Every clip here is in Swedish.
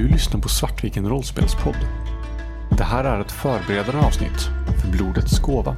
Du lyssnar på Svartviken rollspelspodd. Det här är ett förberedande avsnitt för Blodets gåva.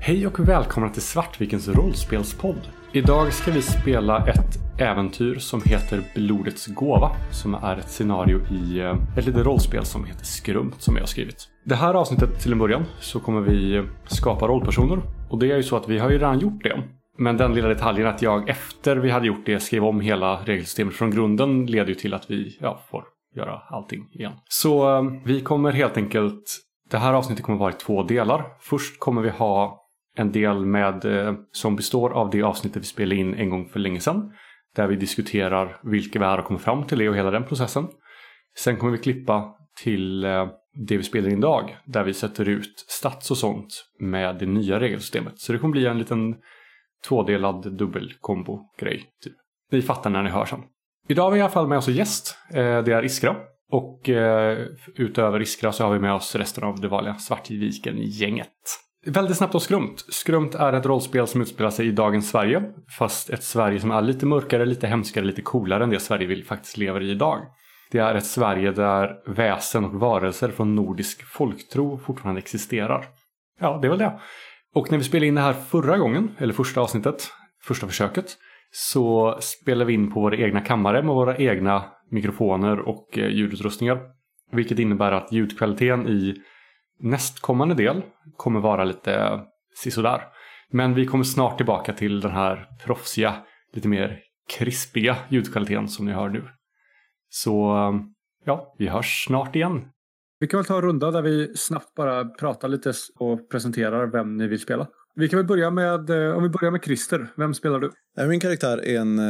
Hej och välkomna till Svartvikens rollspelspodd. Idag ska vi spela ett äventyr som heter Blodets gåva. Som är ett scenario i eh, ett litet rollspel som heter Skrumt som jag har skrivit. Det här avsnittet till en början så kommer vi skapa rollpersoner. Och det är ju så att vi har ju redan gjort det. Men den lilla detaljen att jag efter vi hade gjort det skrev om hela regelsystemet från grunden leder ju till att vi ja, får göra allting igen. Så eh, vi kommer helt enkelt det här avsnittet kommer vara i två delar. Först kommer vi ha en del med, eh, som består av det avsnittet vi spelade in en gång för länge sedan. Där vi diskuterar vilka vi är och kommer fram till det och hela den processen. Sen kommer vi klippa till eh, det vi spelar in idag. Där vi sätter ut stats och sånt med det nya regelsystemet. Så det kommer bli en liten tvådelad dubbelkombo-grej. Typ. Ni fattar när ni hör sen. Idag har vi i alla fall med oss en gäst. Eh, det är Iskra. Och eh, utöver Iskra så har vi med oss resten av det vanliga Svartviken-gänget. Väldigt snabbt och skrumt. Skrumt är ett rollspel som utspelar sig i dagens Sverige. Fast ett Sverige som är lite mörkare, lite hemskare, lite coolare än det Sverige vi faktiskt lever i idag. Det är ett Sverige där väsen och varelser från nordisk folktro fortfarande existerar. Ja, det är väl det. Och när vi spelade in det här förra gången, eller första avsnittet, första försöket, så spelade vi in på våra egna kammare med våra egna mikrofoner och eh, ljudutrustningar. Vilket innebär att ljudkvaliteten i nästkommande del kommer vara lite sisådär. Men vi kommer snart tillbaka till den här proffsiga, lite mer krispiga ljudkvaliteten som ni hör nu. Så ja, vi hörs snart igen. Vi kan väl ta en runda där vi snabbt bara pratar lite och presenterar vem ni vill spela. Vi kan väl börja med, eh, om vi börjar med Christer, vem spelar du? Min karaktär är en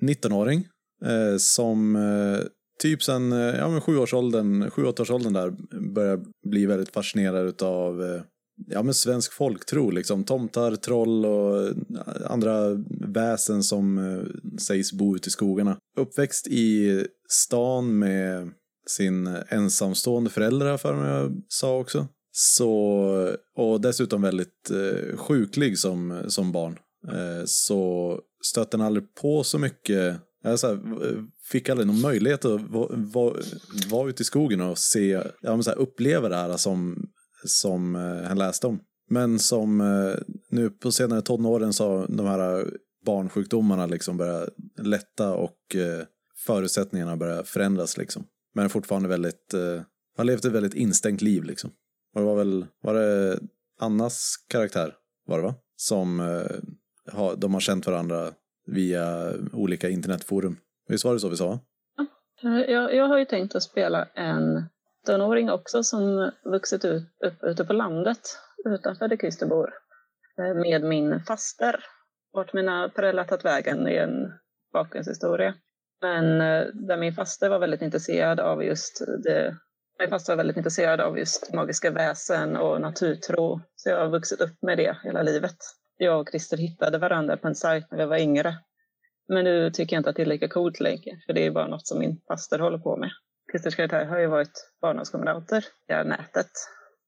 19-åring eh, som eh, typ sen eh, ja, men sjuårsåldern, sju, åttaårsåldern där började bli väldigt fascinerad av eh, ja, men svensk folktro. Liksom. Tomtar, troll och eh, andra väsen som sägs bo ute i skogarna. Uppväxt i stan med sin ensamstående förälder för mig jag sa också. Så, och dessutom väldigt eh, sjuklig som, som barn. Eh, så stötte han aldrig på så mycket. Så här, fick aldrig någon möjlighet att vara va, va ute i skogen och se, ja, men så här, uppleva det här som, som eh, han läste om. Men som eh, nu på senare tonåren så har de här barnsjukdomarna liksom börjat lätta och eh, förutsättningarna börjar förändras liksom. Men fortfarande väldigt, eh, har levt ett väldigt instängt liv liksom. Och det var väl, var det Annas karaktär var det va? Som eh, de har känt varandra via olika internetforum. Visst var det så vi sa? Ja, jag, jag har ju tänkt att spela en tonåring också som vuxit ut, upp ute på landet utanför där Christer bor eh, med min faster. Vart mina föräldrar tagit vägen är en bakgrundshistoria. Men eh, där min faster var väldigt intresserad av just det min fast var väldigt intresserad av just magiska väsen och naturtro. Så jag har vuxit upp med det hela livet. Jag och Christer hittade varandra på en sajt när vi var yngre. Men nu tycker jag inte att det är lika coolt längre, för det är bara något som min faster håller på med. Christers karaktär har ju varit barndomskamrater via nätet.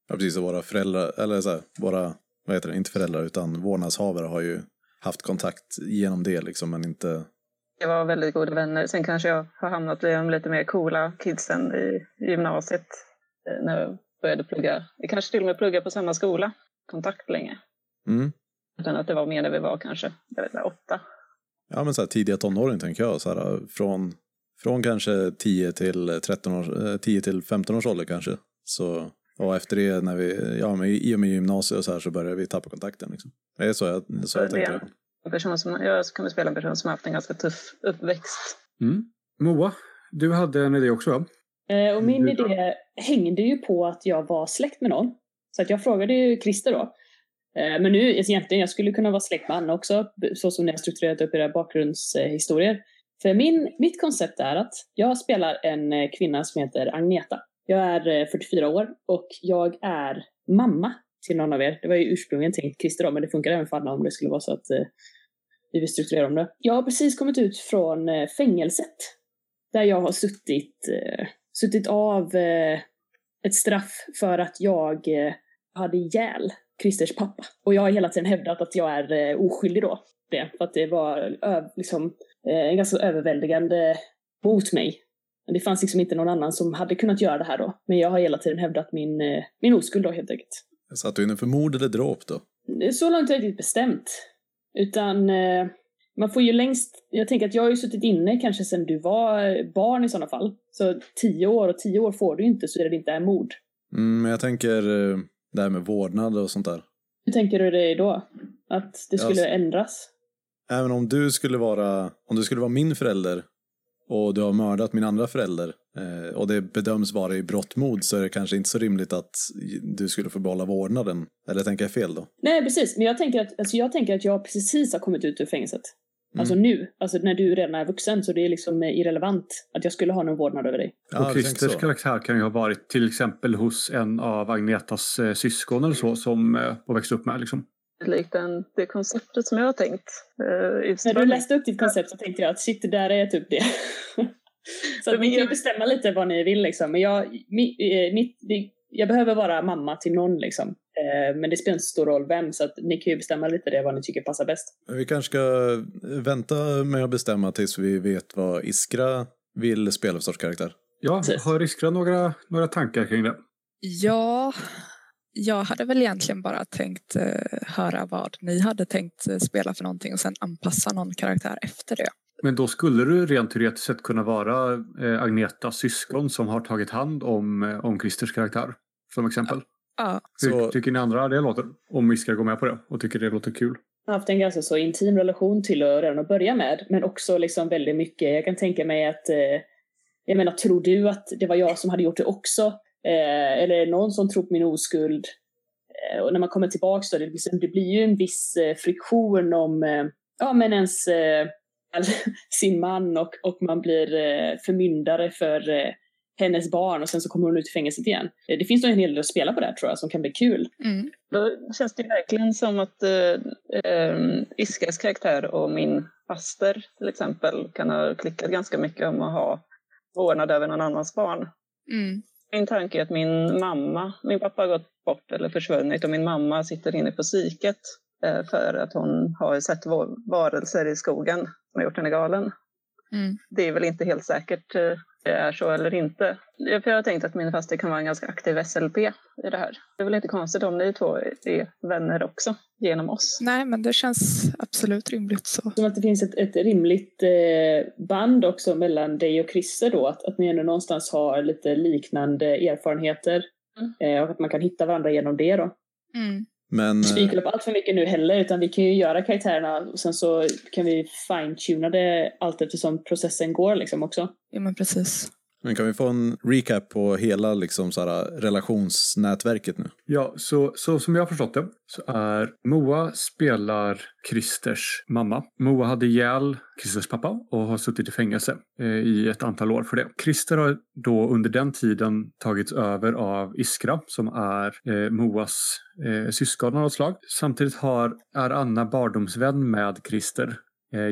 Ja, precis. Och våra föräldrar, eller så här, våra, vad heter det, inte föräldrar utan vårdnadshavare har ju haft kontakt genom det liksom, men inte jag var väldigt goda vänner. Sen kanske jag har hamnat i de lite mer coola kidsen i gymnasiet eh, när jag började plugga. Vi kanske till och med pluggade på samma skola, kontakt länge. Mm. Utan att det var mer när vi var kanske, jag vet inte, åtta. Ja men så här, tidiga tonåring tänker jag, så här, från, från kanske 10 till 13 år, 10 eh, till 15 års ålder kanske. Så, och efter det, när vi, ja, men i och med gymnasiet och så här så började vi tappa kontakten. Liksom. Det är så jag, så, så jag tänkte en person som, jag kommer spela en person som har haft en ganska tuff uppväxt. Mm. Moa, du hade en idé också va? Eh, och min idé hängde ju på att jag var släkt med någon. Så att jag frågade ju Christer då. Eh, men nu alltså egentligen, jag skulle kunna vara släkt med Anna också, så som ni har strukturerat upp era bakgrundshistorier. För min, mitt koncept är att jag spelar en eh, kvinna som heter Agneta. Jag är eh, 44 år och jag är mamma till någon av er. Det var ju ursprungligen tänkt Christer då, men det funkar även för Anna om det skulle vara så att eh, vi vill strukturera om det. Jag har precis kommit ut från eh, fängelset. där jag har suttit, eh, suttit av eh, ett straff för att jag eh, hade ihjäl Christers pappa. Och jag har hela tiden hävdat att jag är eh, oskyldig då. Det, för att det var liksom, eh, en ganska överväldigande mot mig. Men det fanns liksom inte någon annan som hade kunnat göra det här då. Men jag har hela tiden hävdat min, eh, min oskuld då helt enkelt. Satt du inne för mord eller dråp då? Så långt är det inte bestämt. Utan eh, man får ju längst, jag tänker att jag har ju suttit inne kanske sedan du var barn i sådana fall. Så tio år och tio år får du inte så är det inte är mord. Mm, men jag tänker det här med vårdnad och sånt där. Hur tänker du dig då? Att det skulle Ja, ändras? Även om du skulle vara, om du skulle vara min förälder och du har mördat min andra förälder eh, och det bedöms vara i brottmord så är det kanske inte så rimligt att du skulle få behålla vårdnaden. Eller tänker jag fel då? Nej precis, men jag tänker att, alltså jag, tänker att jag precis har kommit ut ur fängelset. Alltså nu, alltså när du redan är vuxen så det är liksom eh, irrelevant att jag skulle ha någon vårdnad över dig. Ja, och Christers karaktär kan ju ha varit till exempel hos en av Agnetas eh, syskon eller så som eh, har växt upp med. Liksom. Likt den, det konceptet som jag har tänkt. Eh, När du läste upp ditt koncept så tänkte jag att shit, det där är typ det. så att ni kan ju bestämma lite vad ni vill liksom. Men jag, mi, eh, mitt, det, jag behöver vara mamma till någon liksom. Eh, Men det spelar inte så stor roll vem så att ni kan ju bestämma lite det vad ni tycker passar bäst. Vi kanske ska vänta med att bestämma tills vi vet vad Iskra vill spela för sorts karaktär. Ja, har Iskra några, några tankar kring det? Ja, jag hade väl egentligen bara tänkt eh, höra vad ni hade tänkt eh, spela för någonting och sen anpassa någon karaktär efter det. Men då skulle du rent teoretiskt sett kunna vara eh, Agnetas syskon som har tagit hand om, eh, om Christers karaktär. Som exempel. Ja, Hur Så- tycker ni andra det låter? Om Iskra går med på det och tycker det låter kul. Jag har haft en ganska så intim relation till att redan att börja med. Men också liksom väldigt mycket, jag kan tänka mig att eh, jag menar, tror du att det var jag som hade gjort det också? Eh, eller är det någon som tror på min oskuld? Eh, och när man kommer tillbaks då, det, liksom, det blir ju en viss eh, friktion om eh, ja, men ens, eh, sin man och, och man blir eh, förmyndare för eh, hennes barn och sen så kommer hon ut i fängelset igen. Eh, det finns nog en hel del att spela på där tror jag som kan bli kul. mm. Då känns det verkligen som att eh, eh, Iskas karaktär och min faster till exempel kan ha klickat ganska mycket om att ha vårdnad över någon annans barn. Mm. Min tanke är att min mamma, min pappa har gått bort eller försvunnit och min mamma sitter inne på psyket eh, för att hon har sett va- varelser i skogen som har gjort henne galen. Mm. Det är väl inte helt säkert eh, det är så eller inte. Jag har tänkt att min faster kan vara en ganska aktiv SLP i det här. Det är väl inte konstigt om ni två är vänner också genom oss. Nej, men det känns absolut rimligt så. Som att det finns ett, ett rimligt eh, band också mellan dig och Christer då. Att, att ni ändå någonstans har lite liknande erfarenheter. Eh, och att man kan hitta varandra genom det då. Mm. Men Vi ska eh, upp allt för mycket nu heller utan vi kan ju göra karaktärerna och sen så kan vi fine-tuna det allt eftersom processen går liksom också. Ja, men precis men kan vi få en recap på hela liksom, så här, relationsnätverket nu? Ja, så, så som jag har förstått det så är Moa spelar Christers mamma. Moa hade ihjäl Christers pappa och har suttit i fängelse eh, i ett antal år för det. Christer har då under den tiden tagits över av Iskra som är eh, Moas eh, syskon av något slag. Samtidigt har, är Anna barndomsvän med Christer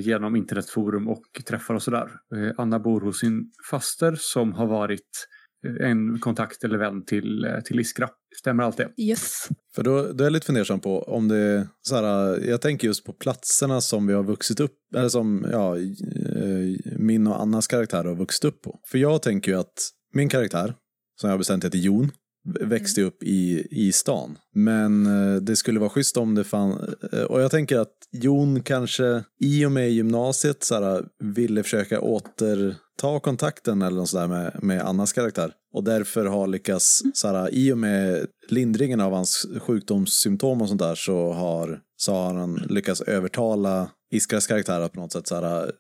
genom internetforum och träffar och sådär. Eh, Anna bor hos sin faster som har varit eh, en kontakt eller vän till, eh, till Iskra. Stämmer allt det? Yes. För då, då är jag lite fundersam på om det, så här, jag tänker just på platserna som vi har vuxit upp, eller som ja, eh, min och Annas karaktär har vuxit upp på. För jag tänker ju att min karaktär, som jag har bestämt heter Jon, växte upp i, i stan. Men eh, det skulle vara schysst om det fann, eh, och jag tänker att Jon kanske i och med gymnasiet så här, ville försöka återta kontakten eller något sådär med, med Annas karaktär. Och därför har lyckats, så här, i och med lindringen av hans sjukdomssymptom och sånt där så har, så har han lyckats övertala Iskras karaktär att på något sätt så här,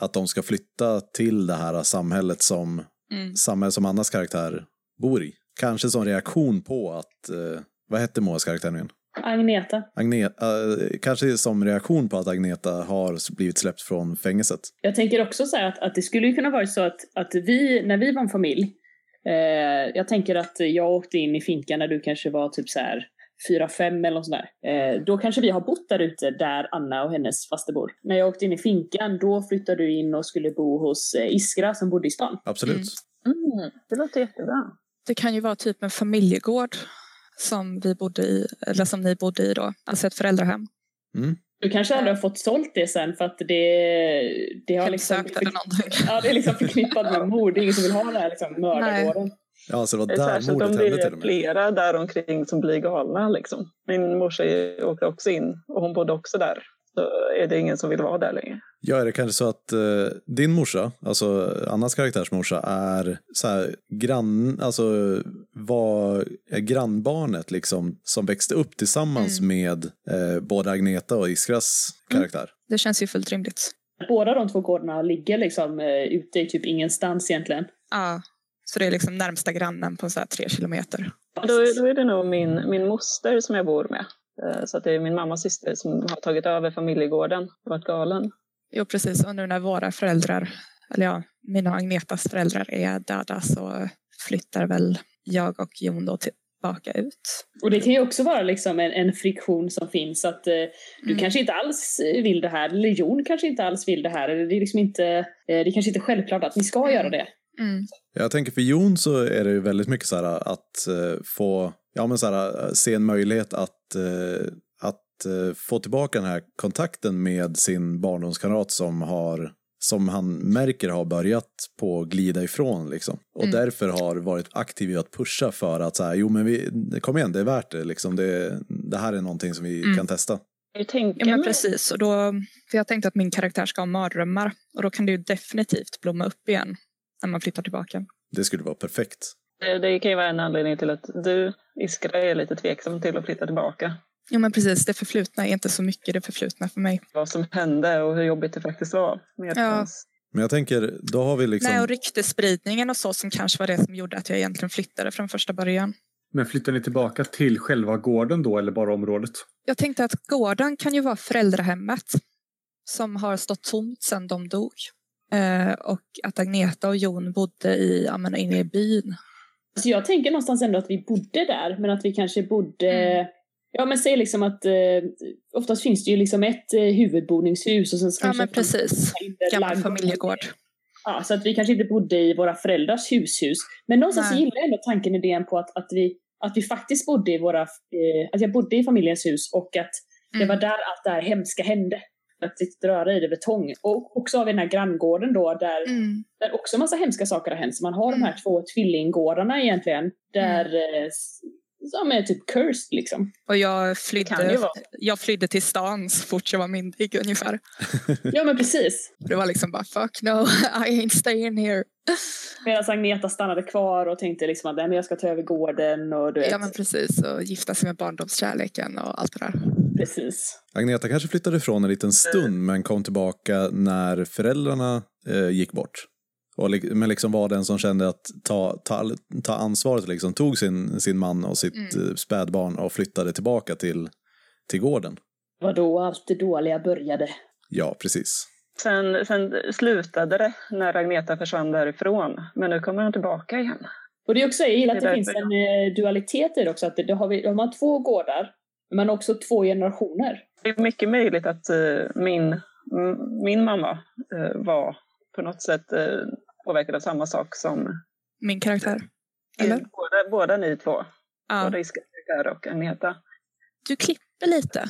att de ska flytta till det här samhället som, Mm. samhälle som Annas karaktär bor i. Kanske som reaktion på att, eh, vad hette Moas karaktär nu igen? Agneta. Agneta, eh, kanske som reaktion på att Agneta har blivit släppt från fängelset. Jag tänker också så här att, att det skulle ju kunna vara så att, att vi, när vi var en familj, eh, jag tänker att jag åkte in i finkan när du kanske var typ så här fyra, fem eller något sånt där. Eh, då kanske vi har bott där ute där Anna och hennes faster bor. När jag åkte in i finkan, då flyttade du in och skulle bo hos eh, Iskra som bodde i stan. Absolut. Mm. Mm, det låter jättebra. Det kan ju vara typ en familjegård som vi bodde i, eller som ni bodde i då, alltså ett föräldrahem. Mm. Du kanske aldrig har fått sålt det sen för att det, det har liksom... Eller någonting. Ja, det är liksom förknippat med mord. Det är ingen som vill ha den här liksom, mördargården. Ja, så det var där Särskilt om mordet det hände till är och med. flera där omkring som blir galna. Liksom. Min morsa åkte också in och hon bodde också där. Så är det ingen som vill vara där längre. Ja, är det kanske så att eh, din morsa, alltså Annas karaktärs morsa, är så här grann, alltså var är grannbarnet liksom som växte upp tillsammans Mm. med eh, både Agneta och Iskras karaktär? Det känns ju fullt rimligt. Båda de två gårdarna ligger liksom eh, ute i typ ingenstans egentligen. Ja, så det är liksom närmsta grannen på så här tre kilometer. Då, då är det nog min, min moster som jag bor med. Eh, Så att det är min mammas syster som har tagit över familjegården och varit galen. Jo, precis. Och nu när våra föräldrar, eller ja, mina och Agnetas föräldrar är döda så flyttar väl jag och Jon då tillbaka ut. Och det kan ju också vara liksom en, en friktion som finns att eh, du Mm. kanske inte alls vill det här, eller Jon kanske inte alls vill det här. Eller det är liksom inte, eh, det är kanske inte självklart att ni ska göra det. Mm. Jag tänker för Jon så är det ju väldigt mycket så här att eh, få, ja men så här, se en möjlighet att, eh, att eh, få tillbaka den här kontakten med sin barndomskamrat som har som han märker har börjat på glida ifrån liksom. Och Mm. därför har varit aktiv i att pusha för att så här, jo men vi, kom igen, det är värt det liksom. Det, det här är någonting som vi Mm. kan testa. Jag tänker Ja, men precis. Och då, för jag tänkte att min karaktär ska ha mardrömmar och då kan det ju definitivt blomma upp igen när man flyttar tillbaka. Det skulle vara perfekt. Det, det kan ju vara en anledning till att du, Iskra, är lite tveksam till att flytta tillbaka. Jo, men precis. Det förflutna är inte så mycket det förflutna för mig. Vad som hände och hur jobbigt det faktiskt var. Med Ja. Men jag tänker, då har vi liksom... Nej, och ryktesspridningen och så som kanske var det som gjorde att jag egentligen flyttade från första början. Men flyttar ni tillbaka till själva gården då eller bara området? Jag tänkte att gården kan ju vara föräldrahemmet som har stått tomt sedan de dog. Eh, och att Agneta och Jon bodde i, ja, men inne i byn. Så jag tänker någonstans ändå att vi bodde där, men att vi kanske bodde... Mm. Ja men säg liksom att eh, oftast finns det ju liksom ett eh, huvudboningshus och sen så Ja, kanske men precis. Gammal familjegård. Ja, så att vi kanske inte bodde i våra föräldrars hushus. Men någonstans Nej. gillar jag ändå tanken, idén på att, att, vi, att vi faktiskt bodde i våra, eh, att jag bodde i familjens hus och att det Mm. var där allt det här hemska hände. Att och röra i det betong. Och också har vi den här granngården då där, Mm. där också massa hemska saker har hänt. Så man har de Mm. här två tvillinggårdarna egentligen. Där, eh, s- som är typ cursed liksom. Och jag kan ju flydde, vara. jag flydde till stan så fort jag var myndig ungefär. Ja men precis. Det var liksom bara fuck no, I ain't staying here. Medan Agneta stannade kvar och tänkte liksom att men jag ska ta över gården och du vet. Ja men precis, och gifta sig med barndomskärleken och allt det där. precis. Agneta kanske flyttade ifrån en liten stund men kom tillbaka när föräldrarna eh, gick bort. Och, men liksom var den som kände att ta, ta, ta ansvaret, liksom, tog sin, sin man och sitt Mm. eh, spädbarn och flyttade tillbaka till, till gården. Vad då allt det dåliga började. Ja, precis. Sen, sen slutade det när Agneta försvann därifrån. Men nu kommer hon tillbaka igen. Och det är också, jag gillar att Det det, finns en eh, dualitet i det också. Att det, det har vi, de har två gårdar, men också två generationer. Det är mycket möjligt att eh, min, min mamma eh, var på något sätt påverkad av samma sak som Min karaktär. Eller? båda, båda ni två. Ja. Både Iskar och Agneta. Du klipper lite.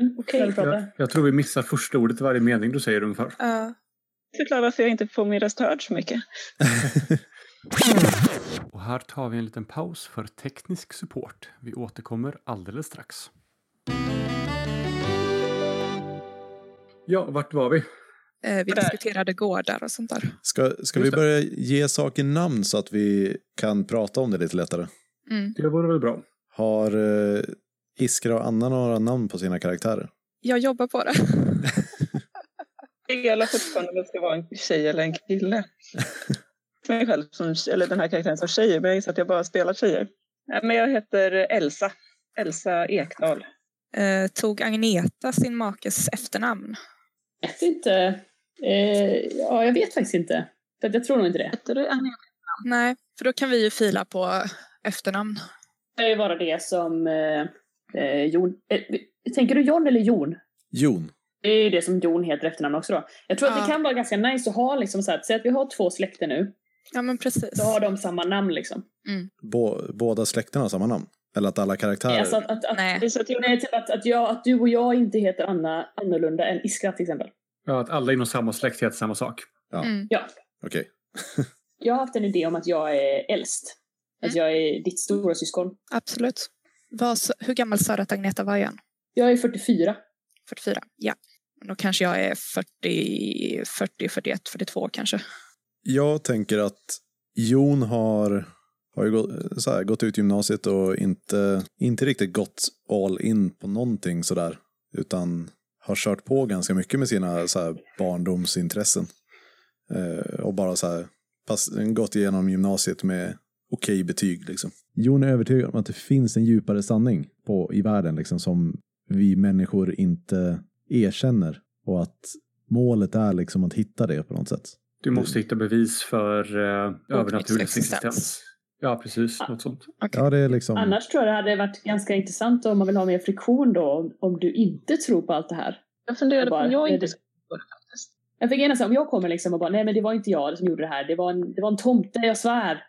Mm, prata? Jag, jag tror vi missar första ordet i varje mening du säger ungefär. Ja. Förklara varför jag inte får min röst hörd så mycket. Och här tar vi en liten paus för teknisk support. Vi återkommer alldeles strax. Ja, vart var vi? Eh, vi diskuterade gårdar och sånt där. Ska, ska vi börja ge saker namn så att vi kan prata om det lite lättare? Mm. Det vore väl bra. Har eh, Iskra och Anna några namn på sina karaktärer? Jag jobbar på det. Jag gillar fortfarande om det ska vara en tjej eller en kille. Mig själv som, eller den här karaktären som tjej, men jag gissar att jag bara spelar tjejer. Men jag heter Elsa. Elsa Ekdahl. Eh, tog Agneta sin makes efternamn? Jag vet inte. Eh, ja, jag vet faktiskt inte. För att jag tror nog inte det. Heter du Agneta? Nej, för då kan vi ju fila på efternamn. kan ju vara det som eh, eh, Jon... Eh, tänker du John eller Jon? Jon. Det är ju det som Jon heter efternamn också då. Jag tror att Ja. det kan vara ganska nice att ha liksom så här, säg att vi har två släkter nu, Ja, men precis. så har de samma namn liksom. Bå, båda släkterna har samma namn? Eller att alla karaktärer... Alltså att, att, att, Nej. Det är så att nej, typ att, att, jag, att du och jag inte heter Anna annorlunda än Iskra till exempel. Ja, att alla inom samma släkt heter samma sak. Mm. Ja. Okej. Jag har haft en idé om att jag är äldst. Att jag är ditt stora syskon. Absolut. Vad, s- hur gammal sa du att Agneta var igen? Jag är 44. 44? Ja. Då kanske jag är 40, 40, 41, 42 kanske. Jag tänker att Jon har, har ju gått, så här, gått ut gymnasiet och inte, inte riktigt gått all in på någonting sådär. Utan har kört på ganska mycket med sina så här, barndomsintressen. Eh, och bara så här, pass, gått igenom gymnasiet med okej betyg liksom. Jon är övertygad om att det finns en djupare sanning på, i världen liksom, som vi människor inte erkänner. Och att målet är liksom att hitta det på något sätt. Du måste hitta bevis för uh, övernaturlig existens. Ja, precis. Något sånt. Ja, det är liksom... Annars tror jag det hade varit ganska intressant om man vill ha mer friktion då, om- du inte tror på allt det här. jag funderade på om jag Bara, inte skulle det faktiskt. Jag fick om jag kommer liksom och bara, nej men det var inte jag som gjorde det här, det var en, det var en tomte, jag svär.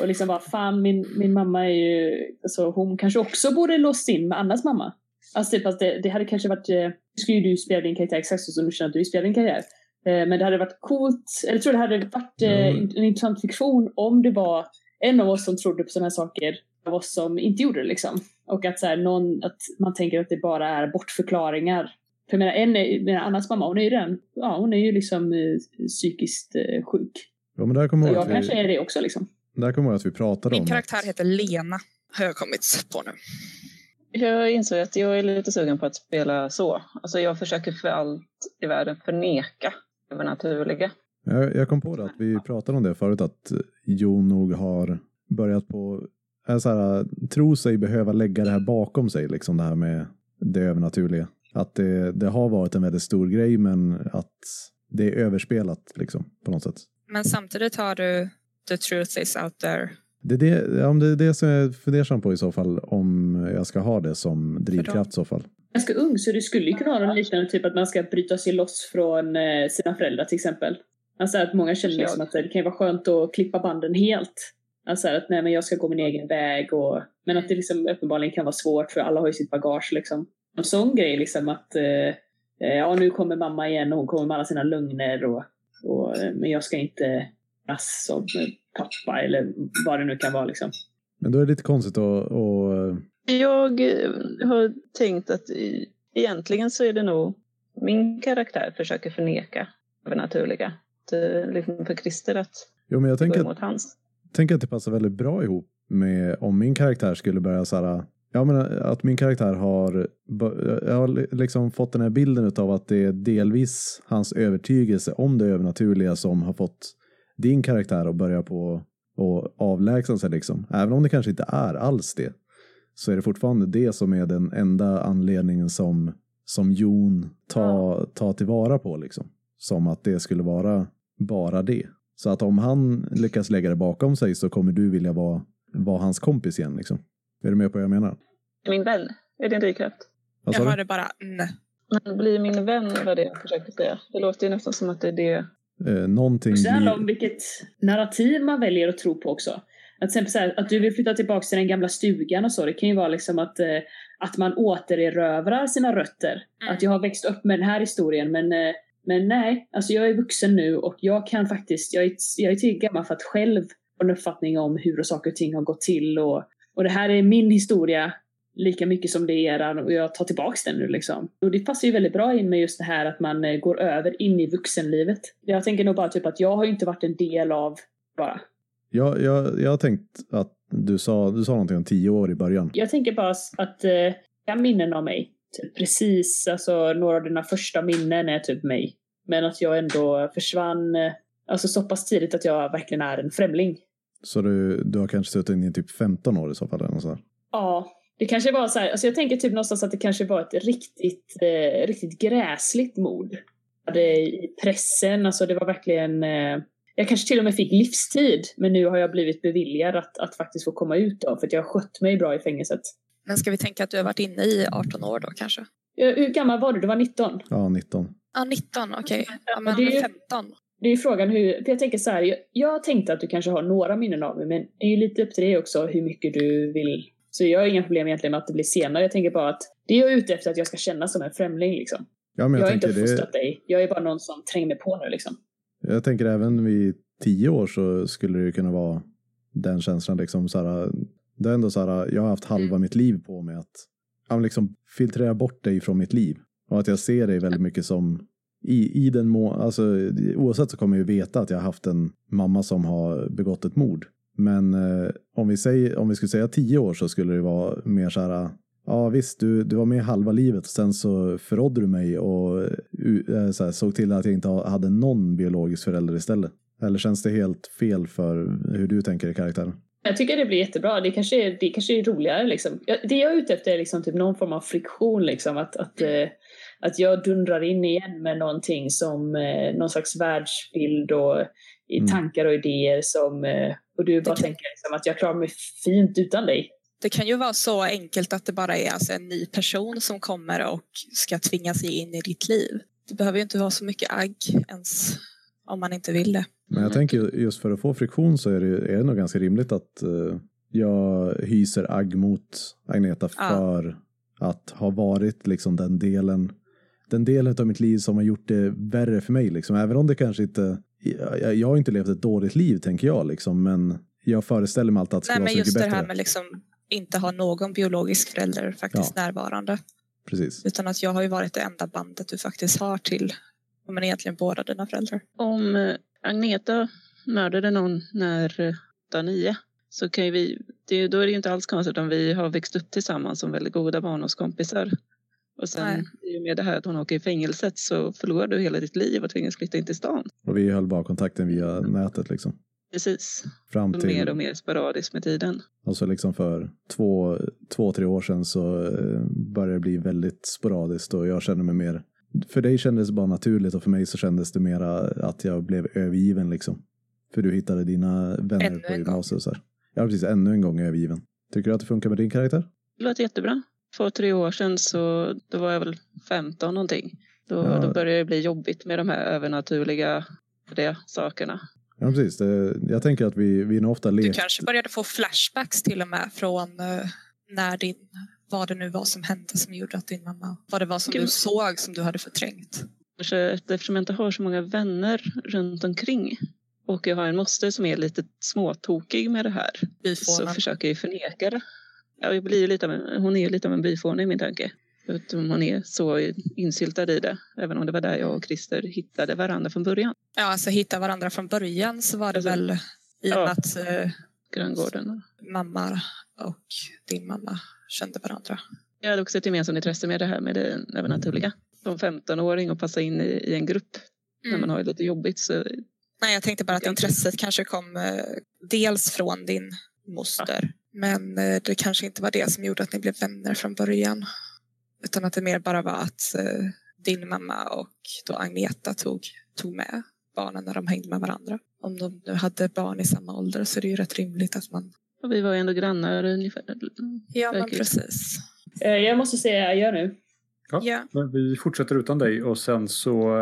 Och liksom bara, fan min, min mamma är ju, alltså hon kanske också borde låst in med Annas mamma. Alltså typ att det, det hade kanske varit, eh, nu skulle ju du spela din karaktär exakt så som du känner att du spelar din karaktär. Eh, Men det hade varit coolt, eller jag tror det hade varit eh, en intressant fiktion om det var en av oss som trodde på sådana här saker, av oss som inte gjorde det liksom. Och att, så här, någon, att man tänker att det bara är bortförklaringar. För jag menar, en är, menar, Annas mamma, hon är ju redan, ja hon är ju liksom eh, psykiskt eh, sjuk. Ja, men där kommer jag jag ihåg att kanske vi, är det också liksom. där kommer jag att vi pratade Min om karaktär att, heter Lena, har jag kommit på nu. Jag insåg att jag är lite sugen på att spela så. Alltså jag försöker för allt i världen förneka det övernaturliga. Jag, jag kom på det att vi pratade om det förut att Jon nog har börjat på, är så här, tro sig behöva lägga det här bakom sig, liksom det här med det övernaturliga. Att det, det har varit en väldigt stor grej men att det är överspelat liksom på något sätt. Men samtidigt har du The truth is out there. Det är det, ja, det, är det som jag är fundersam på i så fall om jag ska ha det som drivkraft i så fall. Ganska ung så du skulle ju kunna ha någon liknande typ att man ska bryta sig loss från eh, sina föräldrar till exempel. Alltså att många känner liksom att det kan vara skönt att klippa banden helt. Alltså att nej men jag ska gå min egen väg och men att det liksom uppenbarligen kan vara svårt för alla har ju sitt bagage liksom. En sån grej liksom att eh, eh, ja nu kommer mamma igen och hon kommer med alla sina lögner och, och eh, men jag ska inte ras som pappa eller vad det nu kan vara liksom. Men då är det lite konstigt att, Jag eh, har tänkt att i- egentligen så är det nog min karaktär försöker förneka det övernaturliga. Det, liksom för Christer att jo, men jag gå tänker att emot hans. tänker att det passar väldigt bra ihop med om min karaktär skulle börja så här, ja men att min karaktär har, b- jag har liksom fått den här bilden av att det är delvis hans övertygelse om det övernaturliga som har fått din karaktär att börja på och avlägsna sig liksom. Även om det kanske inte är alls det så är det fortfarande det som är den enda anledningen som, som Jon tar, tar tillvara på liksom. Som att det skulle vara bara det. Så att om han lyckas lägga det bakom sig så kommer du vilja vara, vara hans kompis igen liksom. Är du med på vad jag menar? Min vän, är det en drivkraft? Vad Jag hörde bara nej. Men bli min vän var det jag försökte säga. Det låter ju nästan som att det är det. Eh, någonting Det handlar om vilket narrativ man väljer att tro på också. Att, till exempel så här, att du vill flytta tillbaka till den gamla stugan och så. Det kan ju vara liksom att, eh, att man återerövrar sina rötter. Mm. Att jag har växt upp med den här historien men, eh, men nej, alltså jag är vuxen nu och jag kan faktiskt, jag är, jag är tillräckligt gammal för att själv få en uppfattning om hur saker och ting har gått till. Och, och det här är min historia lika mycket som det är eran och jag tar tillbaks den nu liksom. Och det passar ju väldigt bra in med just det här att man eh, går över in i vuxenlivet. Jag tänker nog bara typ att jag har inte varit en del av bara. jag, jag, jag har tänkt att du sa, du sa någonting om tio år i början. Jag tänker bara att eh, jag minnen av mig. Typ precis, alltså några av dina första minnen är typ mig. Men att jag ändå försvann, eh, alltså så pass tidigt att jag verkligen är en främling. Så du, du har kanske suttit inne i typ 15 år i så fall. Eller där. Ja, det kanske var så här, alltså jag tänker typ någonstans att det kanske var ett riktigt, eh, riktigt gräsligt mord. I pressen, alltså det var verkligen, eh, jag kanske till och med fick livstid, men nu har jag blivit beviljad att, att faktiskt få komma ut då, för att jag har skött mig bra i fängelset. Men ska vi tänka att du har varit inne i 18 år då kanske? Hur gammal var du? Du var 19? Ja, 19. Ja, 19, okej. Ja, men det är ju- 15. Det är ju frågan hur, för jag tänker så här, jag, jag tänkte att du kanske har några minnen av mig, men det är ju lite upp till dig också hur mycket du vill. Så jag har inga problem egentligen med att det blir senare. Jag tänker bara att det är jag ute efter att jag ska känna som en främling liksom. Ja, men Jag, jag, har inte uppfostrat det, dig. Jag är bara någon som tränger mig på nu liksom. jag tänker även vid tio år så skulle det ju kunna vara den känslan. Liksom, så här, det är ändå så här, jag har haft halva Mm. mitt liv på mig att ja, liksom, filtrera bort dig från mitt liv. Och att jag ser dig väldigt mycket som i, i den må, alltså, oavsett så kommer jag ju veta att jag har haft en mamma som har begått ett mord. Men eh, om, vi säger, om vi skulle säga tio år så skulle det vara mer så här, ja visst du, du var med halva livet och sen så förrådde du mig och eh, så här, såg till att jag inte ha- hade någon biologisk förälder istället. Eller känns det helt fel för hur du tänker i karaktären? Jag tycker det blir jättebra. Det kanske är, det kanske är roligare liksom. Det jag är ute efter är liksom typ någon form av friktion liksom. Att, att, eh, att jag dundrar in igen med någonting som eh, någon slags världsbild och i Mm. tankar och idéer som eh, och du bara kan- tänker liksom att jag klarar mig fint utan dig. Det kan ju vara så enkelt att det bara är alltså en ny person som kommer och ska tvinga sig in i ditt liv. Det behöver ju inte vara så mycket agg ens om man inte vill det. Men jag tänker ju- just för att få friktion så är det, är det nog ganska rimligt att eh, jag hyser agg mot Agneta Ja. för att ha varit liksom den delen den delen av mitt liv som har gjort det värre för mig. Liksom. Även om det kanske inte... Jag, jag har inte levt ett dåligt liv, tänker jag. Liksom, men jag föreställer mig alltid att det Nej, vara men så mycket just det bättre. här med liksom inte ha någon biologisk förälder faktiskt närvarande. Precis. Utan att jag har ju varit det enda bandet du faktiskt har till ja, men egentligen båda dina föräldrar. Om eh, Agneta mördade någon när eh, dag nio så kan ju vi, det, då är det ju inte alls konstigt om vi har växt upp tillsammans som väldigt goda barndomskompisar. Och sen Nej. i och med det här att hon åker i fängelset så förlorar du hela ditt liv och tvingas flytta in till stan. Och vi höll bara kontakten via nätet. Liksom. Precis. Fram till... mer och mer sporadiskt med tiden. Och så liksom för två, två, tre år sedan så eh, började det bli väldigt sporadiskt och jag känner mig mer för dig kändes det bara naturligt och för mig så kändes det mera att jag blev övergiven liksom. För du hittade dina vänner Ännu på gymnasiet och så här. Ja, precis. Ännu en gång övergiven. Tycker du att det funkar med din karaktär? Det låter jättebra. Två, tre år sedan så då var jag väl 15 någonting. Då, Ja. då började det bli jobbigt med de här övernaturliga det, sakerna. Ja, precis. Det, jag tänker att vi, vi nog ofta Du lekt. kanske började få flashbacks till och med från eh, när din, vad det nu var som hände som gjorde att din mamma, vad det var som Gud. du såg som du hade förträngt. Eftersom jag inte har så många vänner runt omkring och jag har en moster som är lite småtokig med det här så Byfånen. försöker jag ju förneka det. Ja, jag blir lite en, hon är ju lite av en byfåne i min tanke. Hon är så insyltad i det. Även om det var där jag och Christer hittade varandra från början. Ja, alltså hitta varandra från början så var det Alltså, väl i och ja. med att eh, mamma och din mamma kände varandra. Jag hade också ett gemensamt intresse med det här med det övernaturliga. Som 15-åring och passa in i, i en grupp när man har det lite jobbigt. Så Nej, jag tänkte bara att intresset kanske kom eh, dels från din moster. Men eh, det kanske inte var det som gjorde att ni blev vänner från början. Utan att det mer bara var att eh, din mamma och då Agneta tog, tog med barnen när de hängde med varandra. Om de nu hade barn i samma ålder så är det ju rätt rimligt att man... och vi var ju ändå grannar ungefär. Ja, men precis. Eh, Jag måste säga adjö nu. Ja. Ja. Men vi fortsätter utan dig och sen så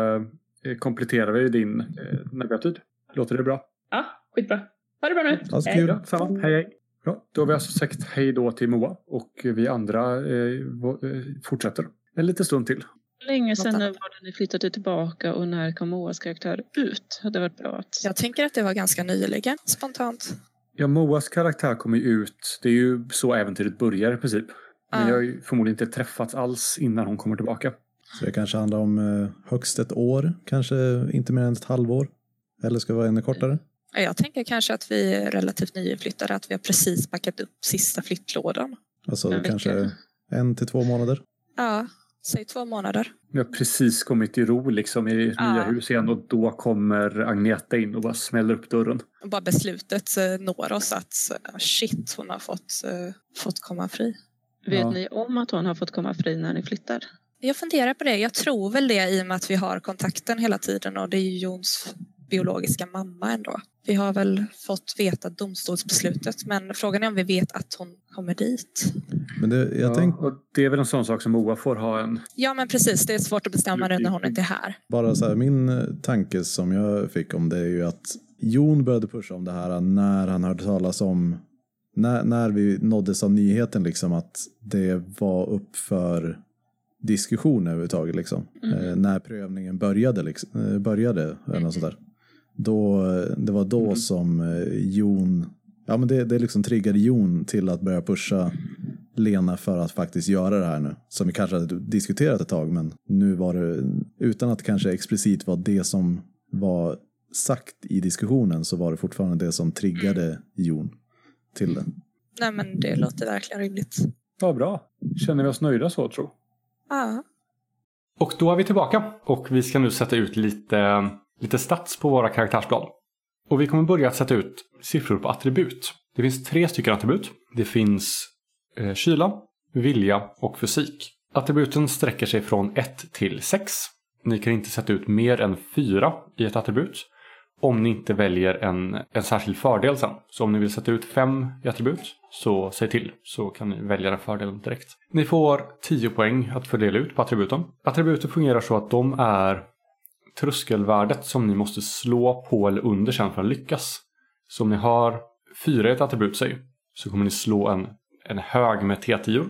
eh, kompletterar vi din eh, när vi har tid. Låter det bra? Ja, skitbra. Ha det bra nu. Alltså, Hej. kul. Ja, samma. Hej hej. Ja, då har vi alltså sagt hej då till Moa och vi andra eh, fortsätter en liten stund till. Länge sedan var det ni flyttade tillbaka och när kom Moas karaktär ut? Hade varit bra att... Jag tänker att det var ganska nyligen, spontant. Ja, Moas karaktär kommer ju ut. Det är ju så äventyret börjar i princip. Men Ja. jag har ju förmodligen inte träffats alls innan hon kommer tillbaka. Så det kanske handlar om eh, högst ett år, kanske inte mer än ett halvår. Eller ska det vara ännu kortare? Ja, Jag tänker kanske att vi är relativt nyinflyttade, att vi har precis packat upp sista flyttlådan. Alltså En vecka. kanske en till två månader. Ja, säg två månader. Vi har precis kommit till ro liksom i ert Ja. nya hus igen och då kommer Agneta in och bara smäller upp dörren. Och bara beslutet eh, når oss att eh, shit, hon har fått, eh, fått komma fri. Vet Ja. ni om att hon har fått komma fri när ni flyttar? Jag funderar på det. Jag tror väl det i och med att vi har kontakten hela tiden och det är ju Jons biologiska mamma ändå. Vi har väl fått veta domstolsbeslutet men frågan är om vi vet att hon kommer dit. Men det, jag Ja, tänk, och det är väl en sån sak som Moa får ha en... Ja men precis, det är svårt att bestämma nu när hon inte är här. bara så här, min eh, tanke som jag fick om det är ju att Jon började pusha om det här när han hörde talas om, när, när vi nåddes av nyheten liksom att det var upp för diskussion överhuvudtaget liksom. Eh, när prövningen började, liksom, eh, började eller något sånt där. Då, det var då som eh, Jon, ja men det, det liksom triggade Jon till att börja pusha Lena för att faktiskt göra det här nu. Som vi kanske hade diskuterat ett tag, men nu var det, utan att kanske explicit var det som var sagt i diskussionen, så var det fortfarande det som triggade Jon till det. Nej men det låter verkligen rimligt. Vad bra. Känner vi oss nöjda så, tro? Ja. Och då är vi tillbaka och vi ska nu sätta ut lite, lite stats på våra karaktärsblad. Och vi kommer börja att sätta ut siffror på attribut. Det finns tre stycken attribut. Det finns eh, kyla, vilja och fysik. Attributen sträcker sig från 1 till 6. Ni kan inte sätta ut mer än 4 i ett attribut. Om ni inte väljer en, en särskild fördel sen. Så om ni vill sätta ut 5 i attribut, så säg till. Så kan ni välja den fördelen direkt. Ni får 10 poäng att fördela ut på attributen. Attributen fungerar så att de är tröskelvärdet som ni måste slå på eller under sen för att lyckas. Så om ni har 4 i ett attribut säg, så kommer ni slå en, en hög med T10.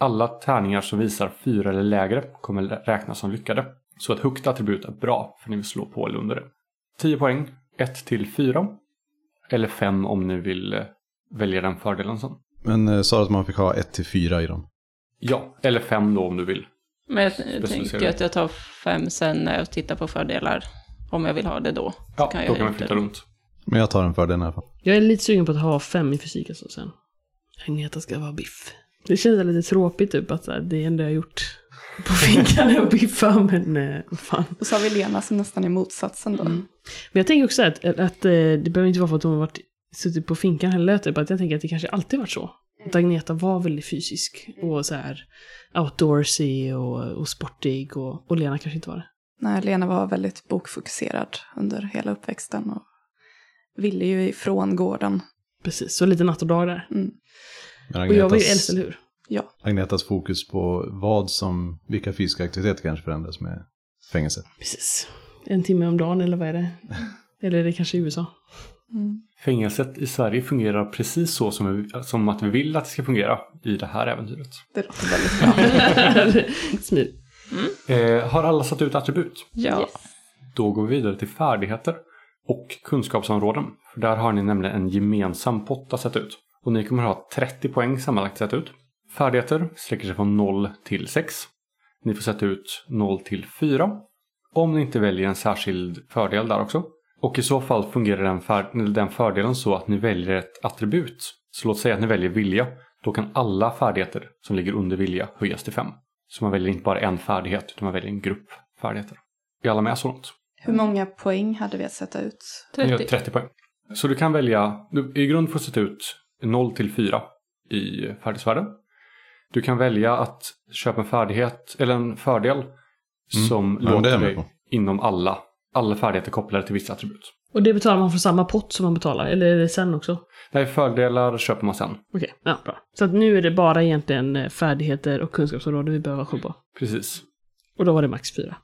Alla tärningar som visar 4 eller lägre kommer räknas som lyckade. Så ett högt attribut är bra för ni vill slå på eller under det. 10 poäng, 1 till 4. Eller 5 om ni vill eh, välja den fördelen sen. Men eh, sa att man fick ha 1 till 4 i dem? Ja, eller 5 då om du vill. Men jag tänker att jag tar fem sen när jag tittar på fördelar. Om jag vill ha det då. Ja, kan jag då kan man flytta runt. Men jag tar en fördel i alla fall. Jag är lite sugen på att ha fem i fysik alltså sen. Agneta ska vara biff. Det känns lite tråkigt typ att här, det enda jag har gjort på finkan är att biffa men eh, fan. Och så har vi Lena som nästan är motsatsen då. Mm. Men jag tänker också att, att, eh, det behöver inte vara för att hon har varit, suttit på finkan heller. Typ, att jag tänker att det kanske alltid varit så. Att Agneta var väldigt fysisk och så här outdoorsy och, och sportig och, och Lena kanske inte var det. Nej, Lena var väldigt bokfokuserad under hela uppväxten och ville ju ifrån gården. Precis, så lite natt och dag där. Mm. Men Och jag var ju Agnetas- äldst, eller hur? Ja, Agnetas fokus på vad som, vilka fysiska aktiviteter kanske förändras med fängelse. Precis. En timme om dagen eller vad är det? Eller är det kanske i USA? mm. Fängelset i Sverige fungerar precis så som, vi, som att vi vill att det ska fungera i det här äventyret. det låter väldigt bra. Smidigt. Eh, har alla satt ut attribut? Ja, Då går vi vidare till färdigheter och kunskapsområden. För där har ni nämligen en gemensam pott att sätta ut. Och ni kommer ha 30 poäng sammanlagt att sätta ut. Färdigheter sträcker sig från 0 till 6. Ni får sätta ut 0 till 4. Om ni inte väljer en särskild fördel där också. Och i så fall fungerar den, för, den fördelen så att ni väljer ett attribut. Så låt säga att ni väljer vilja. Då kan alla färdigheter som ligger under vilja höjas till 5. Så man väljer inte bara en färdighet utan man väljer en grupp färdigheter. Är alla med så långt? hur många poäng hade vi att sätta ut? Ni gör 30. 30 poäng. Så du kan välja, du, i grund får du sätta ut 0 till 4 i färdighetsvärde. Du kan välja att köpa en färdighet, eller en fördel som Ja, låter dig inom alla, alla färdigheter kopplade till vissa attribut. Och det betalar man från samma pott som man betalar? Eller är det sen också? Nej, fördelar köper man sen. Okej, ja bra. Så att nu är det bara egentligen eh, färdigheter och kunskapsområden vi behöver ha koll på. Precis. Och då var det max fyra.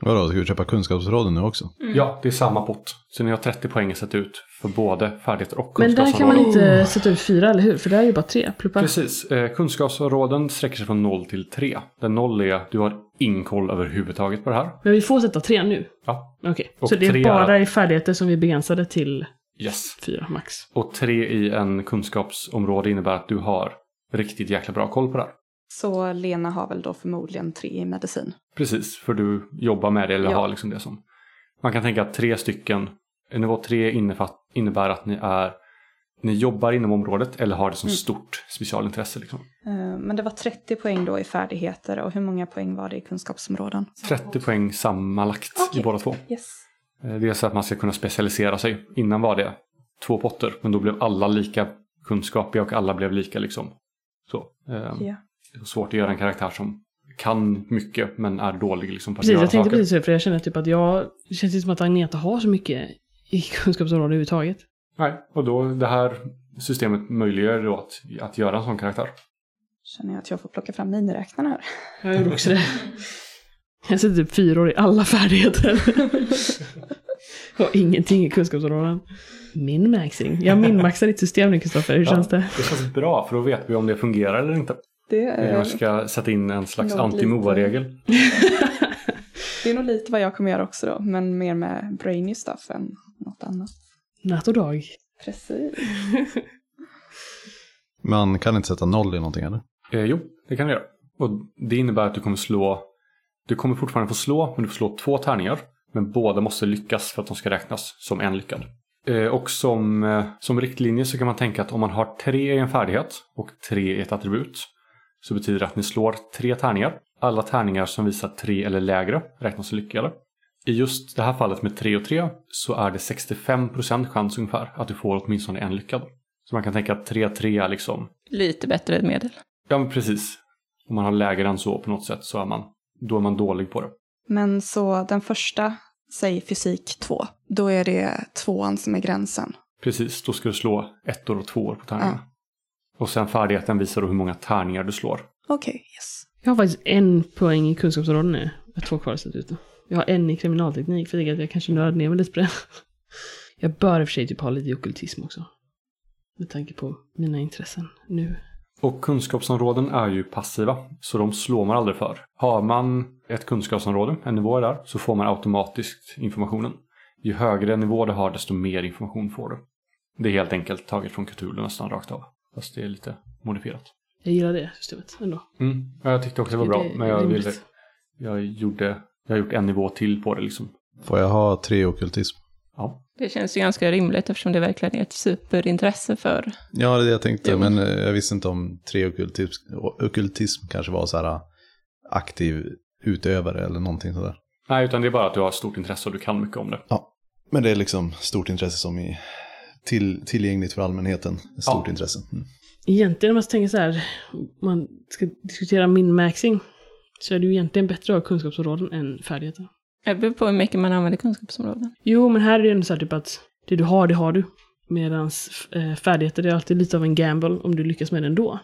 Vadå, ska vi köpa kunskapsråden nu också? Ja, det är samma pott. Så ni har 30 poäng att sätta ut för både färdigheter och Men där kan kunskapsområden. man inte sätta ut fyra, eller hur? För där är ju bara tre. Pluppa. Precis. Eh, kunskapsområden sträcker sig från 0 till 3. Där 0 är du har ingen koll överhuvudtaget på det här. Men vi får sätta tre nu? Ja. Okej. Och Så det är tre- bara i färdigheter som vi är begränsade till Yes. fyra max? Och 3 i en kunskapsområde innebär att du har riktigt jäkla bra koll på det här. Så Lena har väl då förmodligen tre i medicin. Precis, för du jobbar med det eller Ja. har liksom det som... Man kan tänka att tre stycken, nivå 3 innefatt, innebär att ni är ni jobbar inom området eller har det som Mm. stort specialintresse. Liksom. Eh, Men det var 30 poäng då i färdigheter och hur många poäng var det i kunskapsområden? 30 poäng sammanlagt i Okej. båda två. Yes. Eh, Det är så att man ska kunna specialisera sig. Innan var det två potter, men då blev alla lika kunskapiga och alla blev lika liksom. Så. Eh, Ja. Det är svårt att göra en karaktär som kan mycket men är dålig liksom på att Precis, göra jag tänkte saker. precis så, för jag känner typ att jag... Det känns inte som att Agneta har så mycket i kunskapsområdet överhuvudtaget. Nej, och då det här systemet möjliggör då att, att göra en sån karaktär. Känner jag att jag får plocka fram miniräknaren här. Jag gjorde också det. Jag sätter typ fyra år i alla färdigheter. Och ingenting i kunskapsområden. Min-maxing. Jag min-maxar ditt system nu Kristoffer, hur Ja. känns det? Det känns bra för då vet vi om det fungerar eller inte. Det Jag är, kanske ska sätta in en slags anti-MOA-regel. det är nog lite vad jag kommer göra också då, men mer med brainy stuff än något annat. Natt och dag. Precis. Man kan inte sätta noll i någonting eller? Eh, jo, det kan du göra. Och det innebär att du kommer slå... Du kommer fortfarande få slå, men du får slå två tärningar. Men båda måste lyckas för att de ska räknas som en lyckad. Eh, och som, eh, som riktlinje så kan man tänka att om man har tre i en färdighet och tre i ett attribut så betyder det att ni slår tre tärningar. Alla tärningar som visar tre eller lägre räknas som lyckade. I just det här fallet med 3 och 3 så är det 65% chans ungefär att du får åtminstone en lyckad. Så man kan tänka att 3-3 är liksom Lite bättre än medel. Ja, men precis. Om man har lägre än så på något sätt så är man, då är man dålig på det. Men så den första, säg fysik 2, då är det tvåan som är gränsen. Precis, då ska du slå ettor och tvåor på tärningarna. Och sen färdigheten visar då hur många tärningar du slår. Okej, yes. Jag har faktiskt en poäng i kunskapsområden nu. Jag har två kvar dessutom. Jag har en i kriminalteknik för jag tänker att jag kanske nördar ner mig lite på det. Jag bör i och för sig typ ha lite i ockultism också. Med tanke på mina intressen nu. Och kunskapsområden är ju passiva, så de slår man aldrig för. Har man ett kunskapsområde, en nivå där, så får man automatiskt informationen. Ju högre nivå du har, desto mer information får du. Det är helt enkelt taget från Cthulhu nästan rakt av. Fast det är lite modifierat. Jag gillar det systemet ändå. Mm. ja, Jag tyckte också det var bra, men jag ville... Jag gjorde... Jag har gjort en nivå till på det liksom. Får jag ha tre ockultism? Ja. Det känns ju ganska rimligt eftersom det verkligen är ett superintresse för... Ja, det är det jag tänkte, Jo. men eh, jag visste inte om tre ockultism, ockultism kanske var så här eh, aktiv utövare eller någonting sådär. Nej, utan det är bara att du har stort intresse och du kan mycket om det. Men det är liksom stort intresse som är till, tillgängligt för allmänheten. Stort Ja. intresse. Mm. Egentligen om man tänker så här, man ska diskutera min-maxing, så är det ju egentligen bättre att ha kunskapsområden än färdigheter. Det beror på hur mycket man använder kunskapsområden. Jo, men här är det ändå så här typ att det du har, det har du. Medan eh, färdigheter, det är alltid lite av en gamble om du lyckas med det ändå.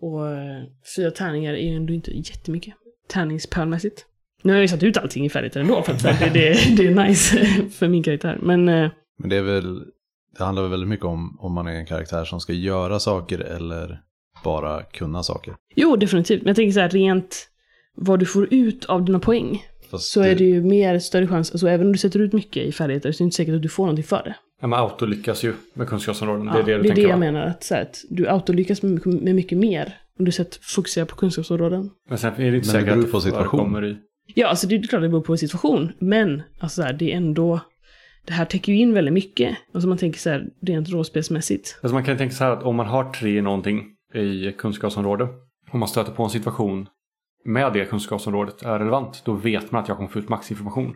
Och eh, fyra tärningar är ju ändå inte jättemycket. Tärningspärlmässigt. Nu har jag ju satt ut allting i färdigheter ändå, för att det, det, det är nice för min karaktär. Men eh, Men det är väl, det handlar väl väldigt mycket om om man är en karaktär som ska göra saker eller bara kunna saker. jo, definitivt. Men jag tänker så här, rent vad du får ut av dina poäng. Fast Så är det ju mer större chans, alltså även om du sätter ut mycket i färdigheter så är det inte säkert att du får någonting för det. Ja, men autolyckas ju med kunskapsområden. det Ja, är det du det är tänker det va? jag menar, att, så här, att du autolyckas med, mycket- med mycket mer om du sätter, fokuserar på kunskapsområden. Men sen är det inte Men det säkert att på situation. i... Ja, alltså det är klart det beror på situation, men alltså så här, det är ändå, det här täcker ju in väldigt mycket. Alltså man tänker så här, rent råspelsmässigt. Alltså man kan ju tänka så här att om man har tre i någonting i kunskapsområde. Om man stöter på en situation med det kunskapsområdet är relevant. Då vet man att jag kommer få ut maxinformation.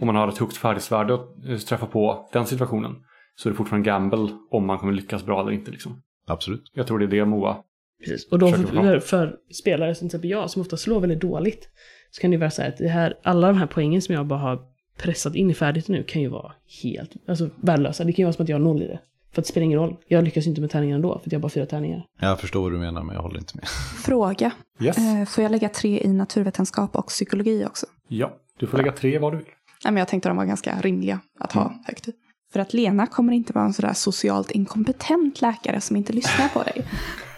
Om man har ett högt färdighetsvärde och eh, träffar på den situationen. Så är det fortfarande en gamble om man kommer lyckas bra eller inte. Liksom. Absolut. Jag tror det är det Moa. Precis. Och då för, för spelare som till exempel jag, som ofta slår väldigt dåligt, så kan det ju vara så här att det här, alla de här poängen som jag bara har pressat in i färdigt nu kan ju vara helt alltså, värdelösa. Det kan ju vara som att jag har noll i det. För att det spelar ingen roll. Jag lyckas inte med tärningarna ändå, för att jag har bara fyra tärningar. Jag förstår vad du menar, men jag håller inte med. Fråga. Yes. Eh, får jag lägga tre i naturvetenskap och psykologi också? Ja, du får lägga tre vad du vill. Nej, men jag tänkte de var ganska rimliga att ha Mm. högt upp. För att Lena kommer inte vara en sådär socialt inkompetent läkare som inte lyssnar på dig.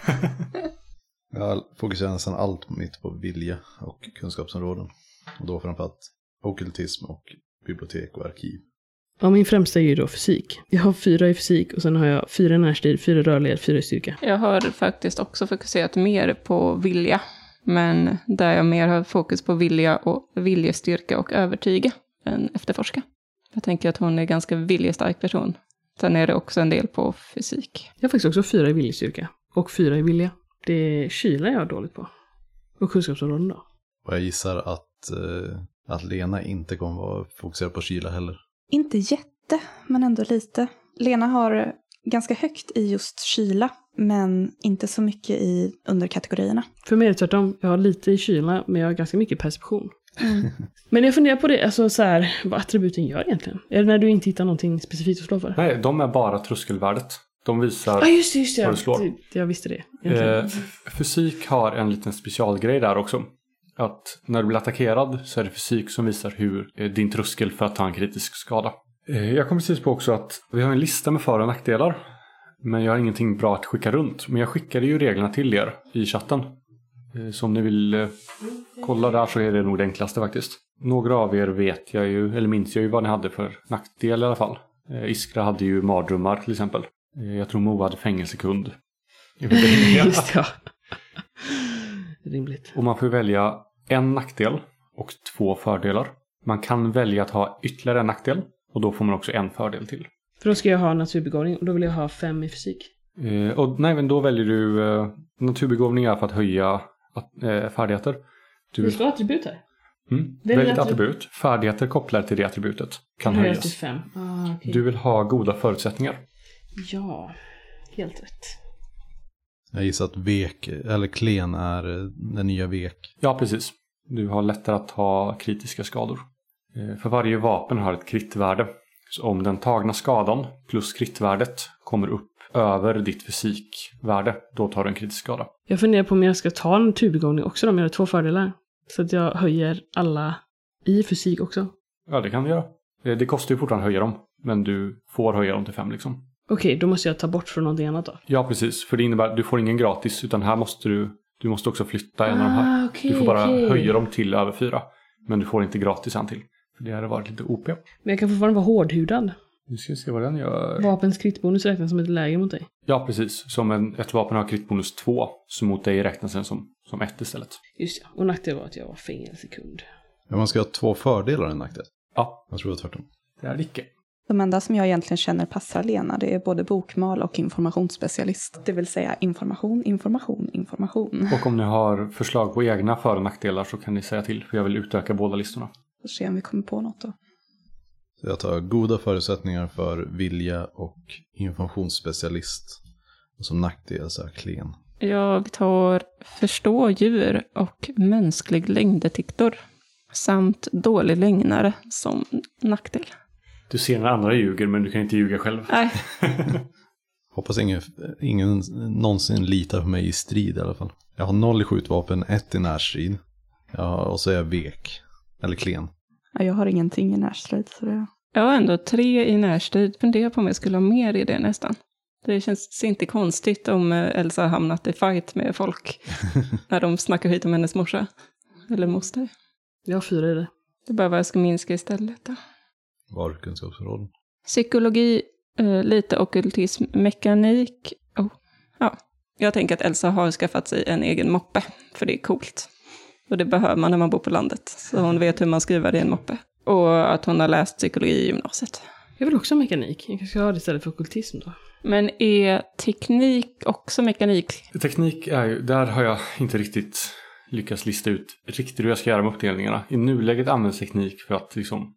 Jag fokuserar nästan allt mitt på vilja och kunskapsområden. Och då framförallt ockultism och bibliotek och arkiv. Ja, min främsta är ju då fysik. Jag har fyra i fysik och sen har jag fyra i närstil, fyra rörlighet, fyra i styrka. Jag har faktiskt också fokuserat mer på vilja. Men där jag mer har fokus på vilja och viljestyrka och övertyga än efterforska. Jag tänker att hon är en ganska viljestark person. Sen är det också en del på fysik. Jag har faktiskt också fyra i viljestyrka. Och fyra i vilja. Det är kyla jag är dåligt på. Och kunskapsområden då. Och jag gissar att, eh, att Lena inte kommer vara fokuserad på kyla heller. Inte jätte, men ändå lite. Lena har ganska högt i just kyla, men inte så mycket i underkategorierna. För mig är det tvärtom. Jag har lite i kyla, men jag har ganska mycket perception. Men jag funderar på det, alltså så här, vad attributen gör egentligen. Är det när du inte hittar någonting specifikt att slå för? Nej, de är bara tröskelvärdet. De visar... Ja, just just vad du slår. Det- Jag visste det. Eh, fysik har en liten specialgrej där också. Att när du blir attackerad så är det fysik som visar hur eh, din tröskel för att ta en kritisk skada. Eh, jag kom precis på också att vi har en lista med för och nackdelar. Men jag har ingenting bra att skicka runt. Men jag skickade ju reglerna till er i chatten. Eh, Så om ni vill kolla där så är det nog det enklaste faktiskt. Några av er vet jag ju, eller minns jag ju vad ni hade för nackdel i alla fall. Iskra hade ju mardrömmar till exempel. Jag tror Moa hade fängelsekund. Just ja. Rimligt. Och man får välja en nackdel och två fördelar. Man kan välja att ha ytterligare en nackdel och då får man också en fördel till. För då ska jag ha naturbegåvning och då vill jag ha fem i fysik. Eh, och nej, men då väljer du eh, naturbegåvning för att höja att, eh, färdigheter. Du Du slår attribut här. mm, Välj ett attribut. Färdigheter kopplade till det attributet kan höjas till höjas. fem. Ah, okej. Du vill ha goda förutsättningar. Ja, helt rätt. Jag gissar att vek, eller klen är eh, den nya vek. Ja, precis. Du har lättare att ha kritiska skador. Eh, För varje vapen har ett kritvärde. Så om den tagna skadan plus kritvärdet kommer upp över ditt fysikvärde, då tar du en kritisk skada. Jag funderar på om jag ska ta en naturbegåvning också om jag har två fördelar. Så att jag höjer alla i fysik också. Ja, det kan du göra. Eh, Det kostar ju fortfarande att höja dem, men du får höja dem till fem liksom. Okej, då måste jag ta bort från någonting annat då. Ja, precis. För det innebär att du får ingen gratis, utan här måste du, du måste också flytta en av de här. Ah, okej, Du får bara okej. höja dem till över fyra. Men du får inte gratis en till. För det hade varit lite OP. Men jag kan fortfarande vara hårdhudad. Nu ska vi se vad den gör. Vapens kritbonus räknas som ett läge mot dig. Ja, precis. Som en, ett vapen har kritbonus 2, så mot dig räknas den som, som ett istället. Just ja. Och nackdel var att jag var fängelsekund. Men man ska ha två fördelar än nackdel. Ja, Jag tror det var tvärtom. det är det icke. De enda som jag egentligen känner passar Lena, det är både bokmal och informationsspecialist. Det vill säga information, information, information. Och om ni har förslag på egna för och nackdelar så kan ni säga till, för jag vill utöka båda listorna. Får se om vi kommer på något då. Så jag tar goda förutsättningar för vilja och informationsspecialist. Och som nackdel så här klen. Jag tar förstå djur och mänsklig längddetektor. Samt dålig lögnare som nackdel. Du ser när andra ljuger, men du kan inte ljuga själv. Nej, Hoppas ingen, ingen någonsin litar på mig i strid i alla fall. Jag har noll i skjutvapen, ett i närstrid. Ja, och så är jag vek. Eller klen. Ja, jag har ingenting i närstrid, så det... jag har ändå tre i närstrid. Funderar på om jag skulle ha mer i det nästan. Det känns inte konstigt om eh, Elsa har hamnat i fight med folk. när de snackar skit om hennes morsa. Eller moster. Jag har fyra i det. Det är bara vad jag ska minska istället. Då. Varukunskapsområden. Psykologi, eh, lite ockultism, mekanik. Oh, ja. Jag tänker att Elsa har skaffat sig en egen moppe, för det är coolt. Och det behöver man när man bor på landet, så hon vet hur man skriver i en moppe. Och att hon har läst psykologi i gymnasiet. Jag vill också ha mekanik. Jag kanske ska ha det istället för ockultism då. Men är teknik också mekanik? Teknik är ju, där har jag inte riktigt lyckats lista ut riktigt hur jag ska göra med uppdelningarna. I nuläget används teknik för att liksom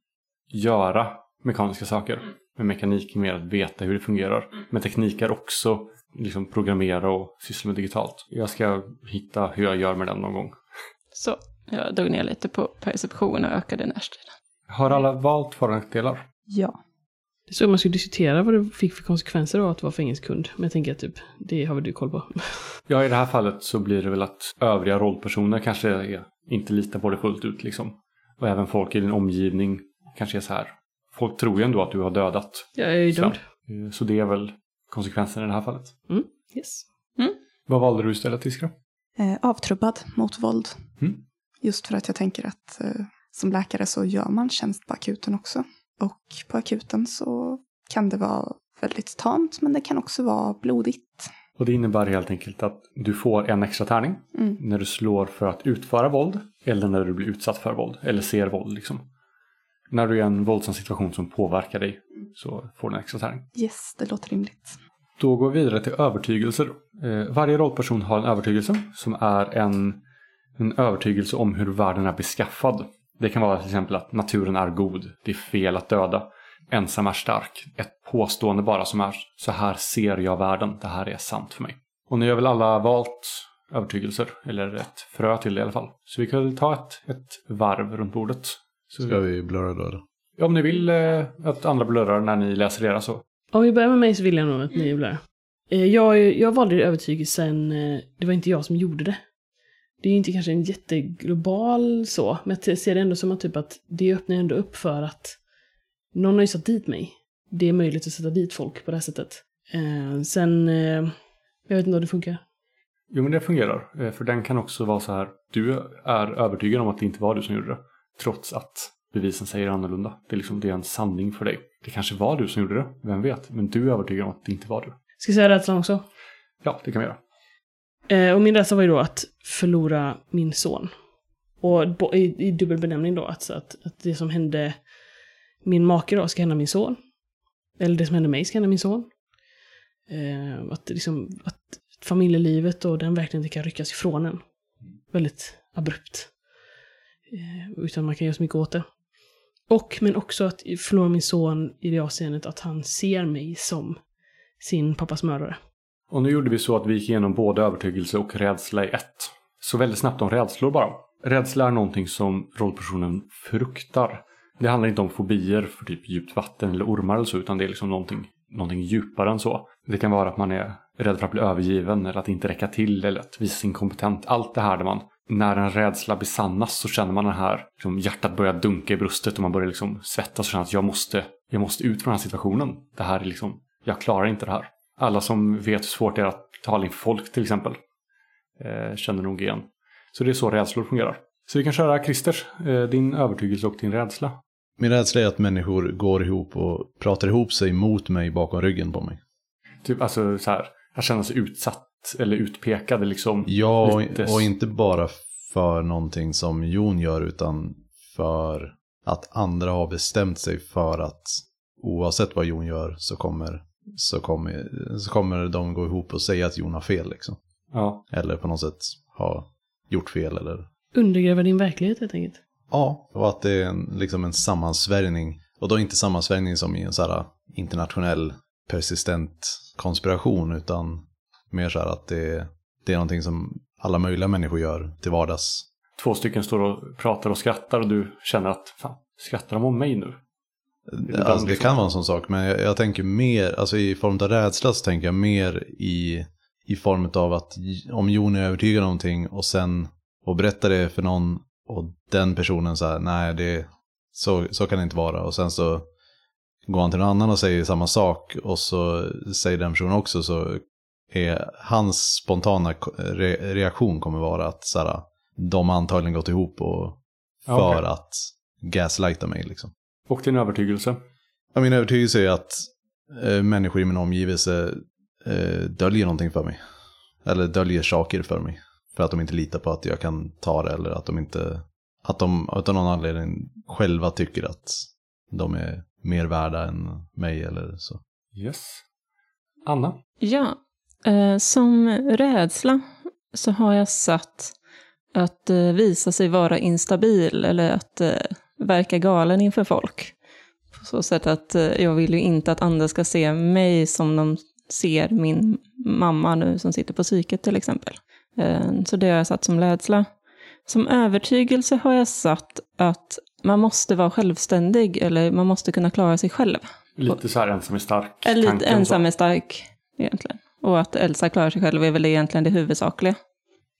göra mekaniska saker. Men mekanik är mer att veta hur det fungerar. Men teknik är också liksom programmera och syssla med digitalt. Jag ska hitta hur jag gör med den någon gång. Så, jag drog ner lite på perception och ökade närstriden. Har alla valt för nackdelar? Ja. Det såg man skulle diskutera vad det fick för konsekvenser av att vara fängelsekund. Men jag tänker att typ, det har väl du koll på. Ja, i det här fallet så blir det väl att övriga rollpersoner kanske är, inte litar på det fullt ut liksom. Och även folk i din omgivning kanske är så här. Folk tror ju ändå att du har dödat. Jag är ju Sven. dömd. Eh, Så det är väl konsekvensen i det här fallet. Yes. Vad valde du istället, Iskra? Eh, avtrubbad mot våld. Mm. Just för att jag tänker att eh, som läkare så gör man tjänst på akuten också. Och på akuten så kan det vara väldigt tamt, men det kan också vara blodigt. Och det innebär helt enkelt att du får en extra tärning Mm. när du slår för att utföra våld eller när du blir utsatt för våld eller ser våld liksom. När du är i en våldsam situation som påverkar dig så får du en extra tärning. Yes, det låter rimligt. Då går vi vidare till övertygelser. Eh, varje rollperson har en övertygelse som är en, en övertygelse om hur världen är beskaffad. Det kan vara till exempel att naturen är god, det är fel att döda, ensam är stark, ett påstående bara som är så här ser jag världen, det här är sant för mig. Och ni har väl alla valt övertygelser, eller ett frö till det i alla fall. Så vi kan väl ta ett, ett varv runt bordet. Så, Ska vi blurra då? eller? Om ni vill eh, att andra blurrar när ni läser era så. Om vi börjar med mig så vill jag nog att ni blir. Eh, Jag, jag valde övertygelsen, eh, det var inte jag som gjorde det. Det är ju inte kanske en jätteglobal så, men jag ser det ändå som att, typ att det öppnar ändå upp för att någon har ju satt dit mig. Det är möjligt att sätta dit folk på det här sättet. Eh, sen, eh, jag vet inte om det funkar. Jo men det fungerar. Eh, För den kan också vara så här. Du är övertygad om att det inte var du som gjorde det. Trots att bevisen säger annorlunda. Det är liksom det är en sanning för dig. Det kanske var du som gjorde det. Vem vet. Men du är övertygad om att det inte var du. Ska jag säga rädslan också? Ja, det kan vi göra. Eh, och min rädsla var ju då att förlora min son. Och i, i dubbel benämning då, att, att, att det som hände min make då ska hända min son. Eller det som hände mig ska hända min son. Eh, att, liksom, att familjelivet och den verkligen kan ryckas ifrån en. Väldigt abrupt. Eh, utan man kan göra så mycket åt det. Och, men också att förlora min son i det avseendet att han ser mig som sin pappas mördare. Och nu gjorde vi så att vi gick igenom både övertygelse och rädsla i ett. Så väldigt snabbt om rädslor bara. Rädsla är någonting som rollpersonen fruktar. Det handlar inte om fobier för typ djupt vatten eller ormar eller så, utan det är liksom någonting, någonting djupare än så. Det kan vara att man är rädd för att bli övergiven eller att inte räcka till eller att visa sig inkompetent. Allt det här där man, när en rädsla besannas så känner man den här, liksom, hjärtat börjar dunka i bröstet och man börjar liksom svettas och känna att jag måste, jag måste ut från den här situationen. Det här är liksom, jag klarar inte det här. Alla som vet hur svårt det är att tala inför folk till exempel eh, känner nog igen. Så det är så rädslor fungerar. Så vi kan köra Christers, eh, din övertygelse och din rädsla. Min rädsla är att människor går ihop och pratar ihop sig mot mig bakom ryggen på mig. Typ alltså så här, att känna sig utsatt eller utpekad liksom. Ja, lite- och, och inte bara för någonting som Jon gör utan för att andra har bestämt sig för att oavsett vad Jon gör så kommer, så kommer, så kommer de gå ihop och säga att Jon har fel. Liksom. Ja, Eller på något sätt ha gjort fel. Eller... Undergräva din verklighet helt enkelt. Ja, och att det är en, liksom en sammansvärjning. Och då inte sammansvärjning som i en så här internationell persistent konspiration utan mer så här att det, det är någonting som alla möjliga människor gör till vardags. två stycken står och pratar och skrattar och du känner att fan, skrattar de om mig nu? det Alltså, det kan vara en sån sak, men jag, jag tänker mer, alltså i form av rädsla så tänker jag mer i, i form av att om Jon är övertygad om någonting och sen och berättar det för någon och den personen säger nej det, så, så kan det inte vara och sen så går han till någon annan och säger samma sak och så säger den personen också så är hans spontana re, reaktion kommer vara att så här, de antagligen gått ihop och för okej. att gaslighta mig liksom. Och din övertygelse? Ja, min övertygelse är att eh, människor i min omgivelse eh, döljer någonting för mig. Eller döljer saker för mig. För att de inte litar på att jag kan ta det eller att de inte, att de av någon anledning själva tycker att de är mer värda än mig eller så. Yes. Anna? Ja, som rädsla så har jag satt att eh, visa sig vara instabil eller att eh, verka galen inför folk. På så sätt att eh, jag vill ju inte att andra ska se mig som de ser min mamma nu som sitter på psyket till exempel. Eh, så det har jag satt som rädsla. Som övertygelse har jag satt att man måste vara självständig eller man måste kunna klara sig själv. Lite så här ensam är stark. Lite ensam är stark egentligen. Och att Elsa klarar sig själv är väl egentligen det huvudsakliga.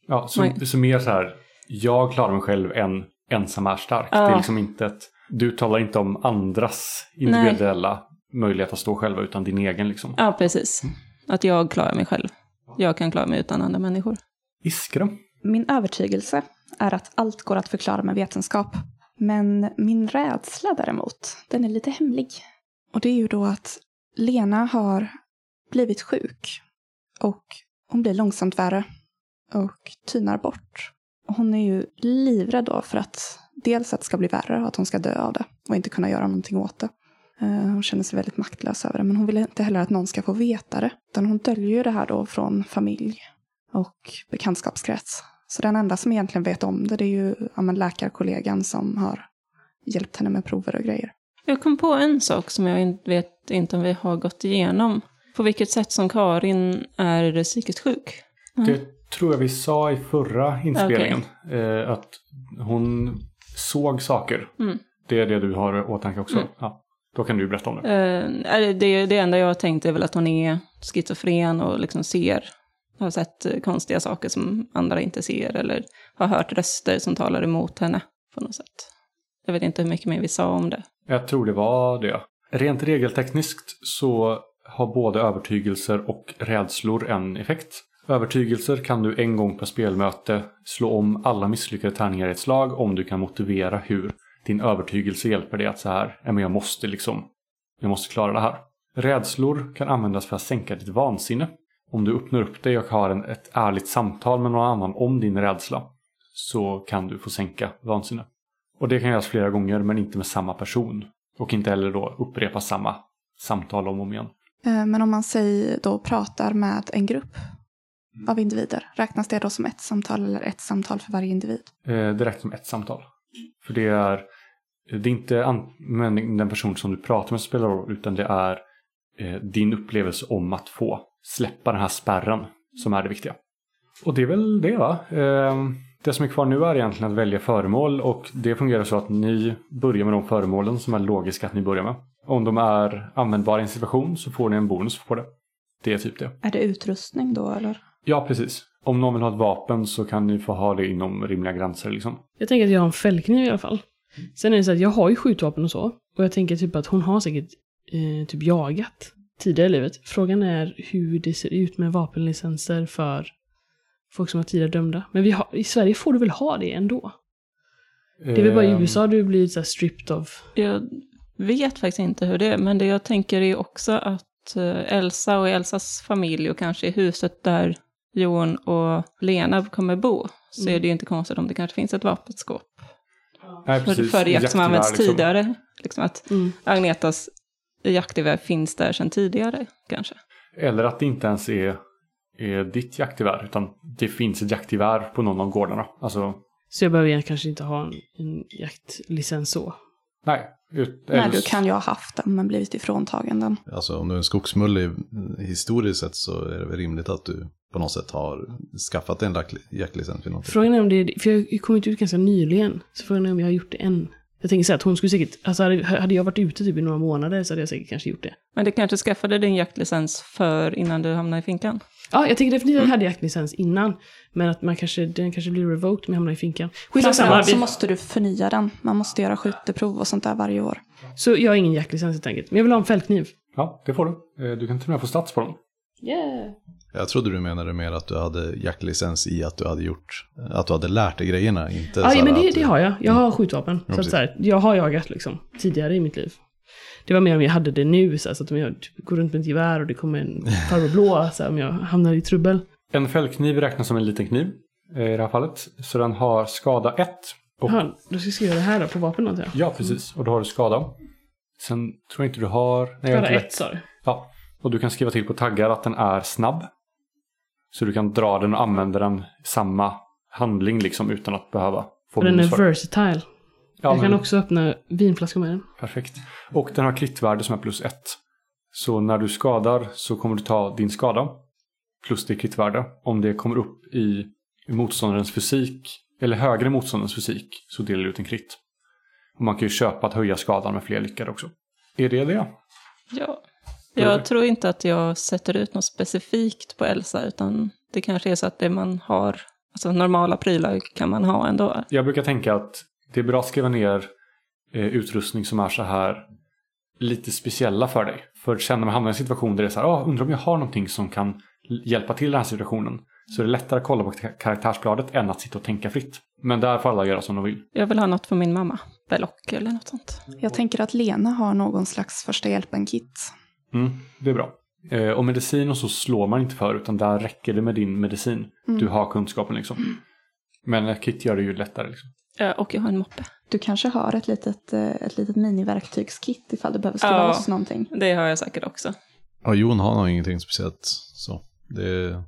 Ja, så, Nej. så mer så här, jag klarar mig själv än ensam är stark. Ja. Det är liksom inte ett, du talar inte om andras individuella möjlighet att stå själva utan din egen liksom. Ja, precis. Att jag klarar mig själv. Jag kan klara mig utan andra människor. Iskra? Min övertygelse är att allt går att förklara med vetenskap. Men min rädsla däremot, den är lite hemlig. Och det är ju då att Lena har blivit sjuk. Och hon blir långsamt värre. Och tynar bort. Hon är ju livrädd då för att dels att det ska bli värre och att hon ska dö av det. Och inte kunna göra någonting åt det. Eh, hon känner sig väldigt maktlös över det. Men hon vill inte heller att någon ska få veta det. Utan hon döljer ju det här då från familj och bekantskapskrets. Så den enda som egentligen vet om det, det är ju ja, men läkarkollegan som har hjälpt henne med prover och grejer. Jag kom på en sak som jag vet inte om vi har gått igenom på vilket sätt som Karin är psykiskt sjuk. Det tror jag vi sa i förra inspelningen. Eh, att hon såg saker. Mm. Det är det du har i åtanke också. Mm. Ja, då kan du berätta om det. Eh, det- det, det enda jag har tänkt är väl att hon är schizofren och liksom ser, har sett konstiga saker som andra inte ser eller har hört röster som talar emot henne på något sätt. Jag vet inte hur mycket mer vi sa om det. Jag tror det var det. Rent regeltekniskt så har både övertygelser och rädslor en effekt. Övertygelser kan du en gång per spelmöte slå om alla misslyckade tärningar i ett slag om du kan motivera hur din övertygelse hjälper dig att så här, men jag måste liksom, jag måste klara det här. Rädslor kan användas för att sänka ditt vansinne. Om du öppnar upp dig och har en, ett ärligt samtal med någon annan om din rädsla så kan du få sänka vansinne. Och det kan göras flera gånger men inte med samma person. Och inte heller då upprepa samma samtal om och om igen. Eh, Men om man säger då pratar med en grupp av individer, räknas det då som ett samtal eller ett samtal för varje individ? Eh, Det räcker som ett samtal. För det är, det är inte den person som du pratar med som spelar roll utan det är eh, din upplevelse om att få släppa den här spärren som är det viktiga. Och det är väl det va? Eh, Det som är kvar nu är egentligen att välja föremål och det fungerar så att ni börjar med de föremålen som är logiska att ni börjar med. Om de är användbara i en situation så får ni en bonus på det. Det är typ det. Är det utrustning då eller? Ja, precis. Om någon vill ha ett vapen så kan ni få ha det inom rimliga gränser liksom. Jag tänker att jag har en fällkniv i alla fall. Sen är det så att jag har ju skjutvapen och så. Och jag tänker typ att hon har säkert eh, typ jagat tidigare i livet. Frågan är hur det ser ut med vapenlicenser för folk som har tidigare dömda. Men vi har, i Sverige får du väl ha det ändå? Det är väl bara i Ehm, USA du blir så här stripped of. Jag vet faktiskt inte hur det är, men det jag tänker är också att eh, Elsa och Elsas familj och kanske i huset där Jon och Lena kommer bo, så Mm. är det ju inte konstigt om det kanske finns ett vapenskåp Nej, för, för jakt som använts liksom. tidigare. Liksom att Mm. Agnetas jaktgevär finns där sedan tidigare, kanske. Eller att det inte ens är, är ditt jaktgevär utan det finns ett jaktgevär på någon av gårdarna. Alltså, Så jag behöver kanske inte ha en, en jaktlicens så. Nej. Ut, Nej, du kan ju ha haft den men blivit ifråntagen den. Alltså om du är en skogsmulle historiskt sett så är det väl rimligt att du på något sätt har skaffat en jaktlicens. Frågan är om det är, för jag kom inte ut ganska nyligen. Så frågan är om jag har gjort det än. Jag tänker så att hon skulle säkert, alltså hade, jag varit ute typ i några månader så hade jag säkert kanske gjort det. Men du kanske skaffade din jaktlicens för innan du hamnade i finkan? Ja, jag tänker definitivt att jag hade jaktlicens innan. Men att man kanske, den kanske blir revoked om jag hamnar i finkan. Skitsamma. Framförallt så måste du förnya den. Man måste göra skytteprov och sånt där varje år. Så jag har ingen jaktlicens helt enkelt. Men jag vill ha en fällkniv. Ja, det får du. Eh, Du kan till och med få stats på dem. Yeah. Jag trodde du menade mer att du hade jaktlicens i att du hade gjort, att du hade lärt dig grejerna. Inte Ja, så här men det, det du- har jag. Jag har skjutvapen. Ja, så att så här, jag har jagat liksom tidigare i mitt liv. Det var mer om jag hade det nu, så, här, så att om jag typ går runt med ett gevär och det kommer en farbror blå, så här, om jag hamnar i trubbel. En fällkniv räknas som en liten kniv eh, i det här fallet. Så den har skada 1. Och, Jaha, då ska jag skriva det här då på vapen antar jag. ja, precis. Och då har du skada. Sen tror jag inte du har... Nej, ett rätt. sa du. Ja. Och du kan skriva till på taggar att den är snabb. Så du kan dra den och använda den samma handling liksom utan att behöva få den är versatile. Ja, jag kan men- också öppna vinflaskor med den. Perfekt. Och den har kritvärde som är plus ett. Så när du skadar så kommer du ta din skada plus det kritvärde. Om det kommer upp i motståndarens fysik eller högre motståndarens fysik så delar du ut en krit. Och man kan ju köpa att höja skadan med fler lyckade också. Är det det? Ja. Jag tror inte att jag sätter ut något specifikt på Elsa, utan det kanske är så att det man har, alltså normala prylar kan man ha ändå. Jag brukar tänka att det är bra att skriva ner eh, utrustning som är så här lite speciella för dig. För sen när man hamnar i en situation där det är så här, ah, undrar om jag har någonting som kan hjälpa till den här situationen. Så är det lättare att kolla på ka- karaktärsbladet än att sitta och tänka fritt. Men där får alla göra som de vill. Jag vill ha något för min mamma, Belloc eller något sånt. Jag tänker att Lena har någon slags första hjälpen-kit. Mm, det är bra. Eh, och medicin och så slår man inte för utan där räcker det med din medicin. Mm. Du har kunskapen liksom. Men kit gör det ju lättare liksom. Ja, och jag har en moppe. Du kanske har ett litet, eh, ett litet miniverktygskit ifall du behöver skriva Ja. loss någonting. Det har jag säkert också. Ja, Jon har nog ingenting speciellt så. Det är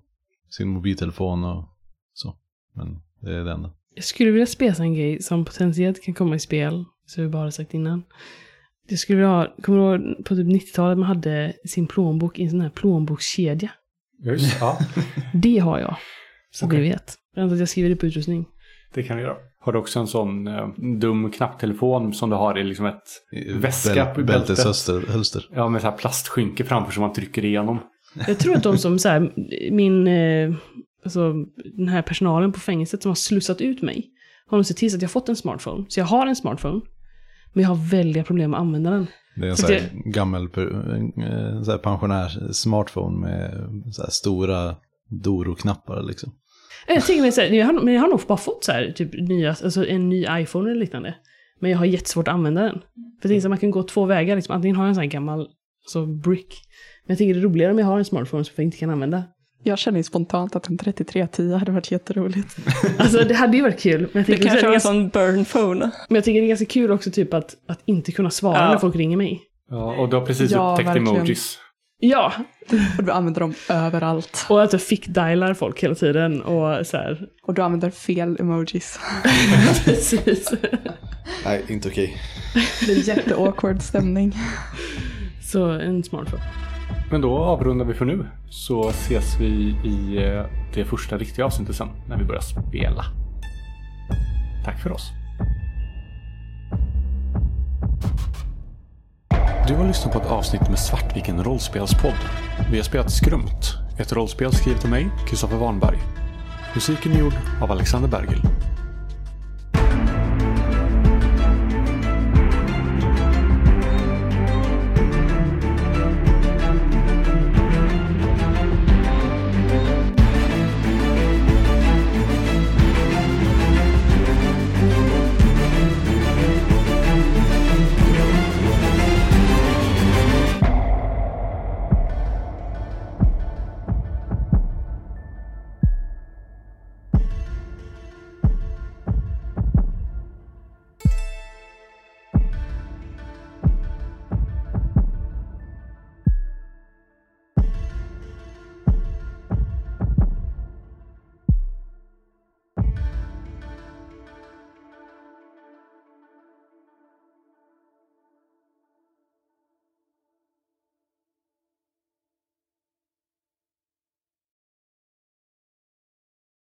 sin mobiltelefon och så. Men det är det enda. Jag skulle vilja spesa en grej som potentiellt kan komma i spel, som vi bara har sagt innan. Det skulle vilja ha, kommer du ihåg på typ 90-talet man hade sin plånbok i en sån här plånbokskedja? Just ja. Det har jag. Så Okej. du vet. Vänta att jag skriver det på utrustning. Det kan du göra. Har du också en sån eh, dum knapptelefon som du har i liksom ett väska på bältet? Bälteshölster. hölster. Ja, med så här plastskynke framför som man trycker igenom. Jag tror att de som så här, min, eh, alltså den här personalen på fängelset som har slussat ut mig, har nog sett till så att jag har fått en smartphone. Så jag har en smartphone, men jag har väldiga problem att använda den. Det är en Så sån här gammal per- eh, så här pensionärs-smartphone med så här stora Doro-knappar liksom. Jag tänker mig så här, jag har, men jag har nog bara fått så här, typ nya, alltså en ny iPhone eller liknande. Men jag har jättesvårt att använda den. För jag att man kan gå två vägar, liksom. antingen har jag en sån här gammal alltså brick. Men jag tänker det är roligare om jag har en smartphone som jag inte kan använda. Jag känner ju spontant att en 3310 hade varit jätteroligt. Alltså det hade ju varit kul. Men jag Det kanske så var en sån burn phone. men jag tycker det är ganska kul också typ att, att inte kunna svara Ja. när folk ringer mig. Ja, och du har precis Ja, upptäckt verkligen. emojis. Ja, Och du använder dem överallt. och att jag fick dialar folk hela tiden och så här. Och du använder fel emojis. Precis. Nej, inte okej. Det är jätteawkward stämning. Så en smartphone. Men då avrundar vi för nu. Så ses vi i eh, det första riktiga avsnittet sen när vi börjar spela. Tack för oss. Du har lyssnat på ett avsnitt med Svartviken rollspelspodd. Vi har spelat Skrumt, ett rollspel skrivet av mig, Kristoffer Warnberg. Musiken är gjord av Alexander Bergil.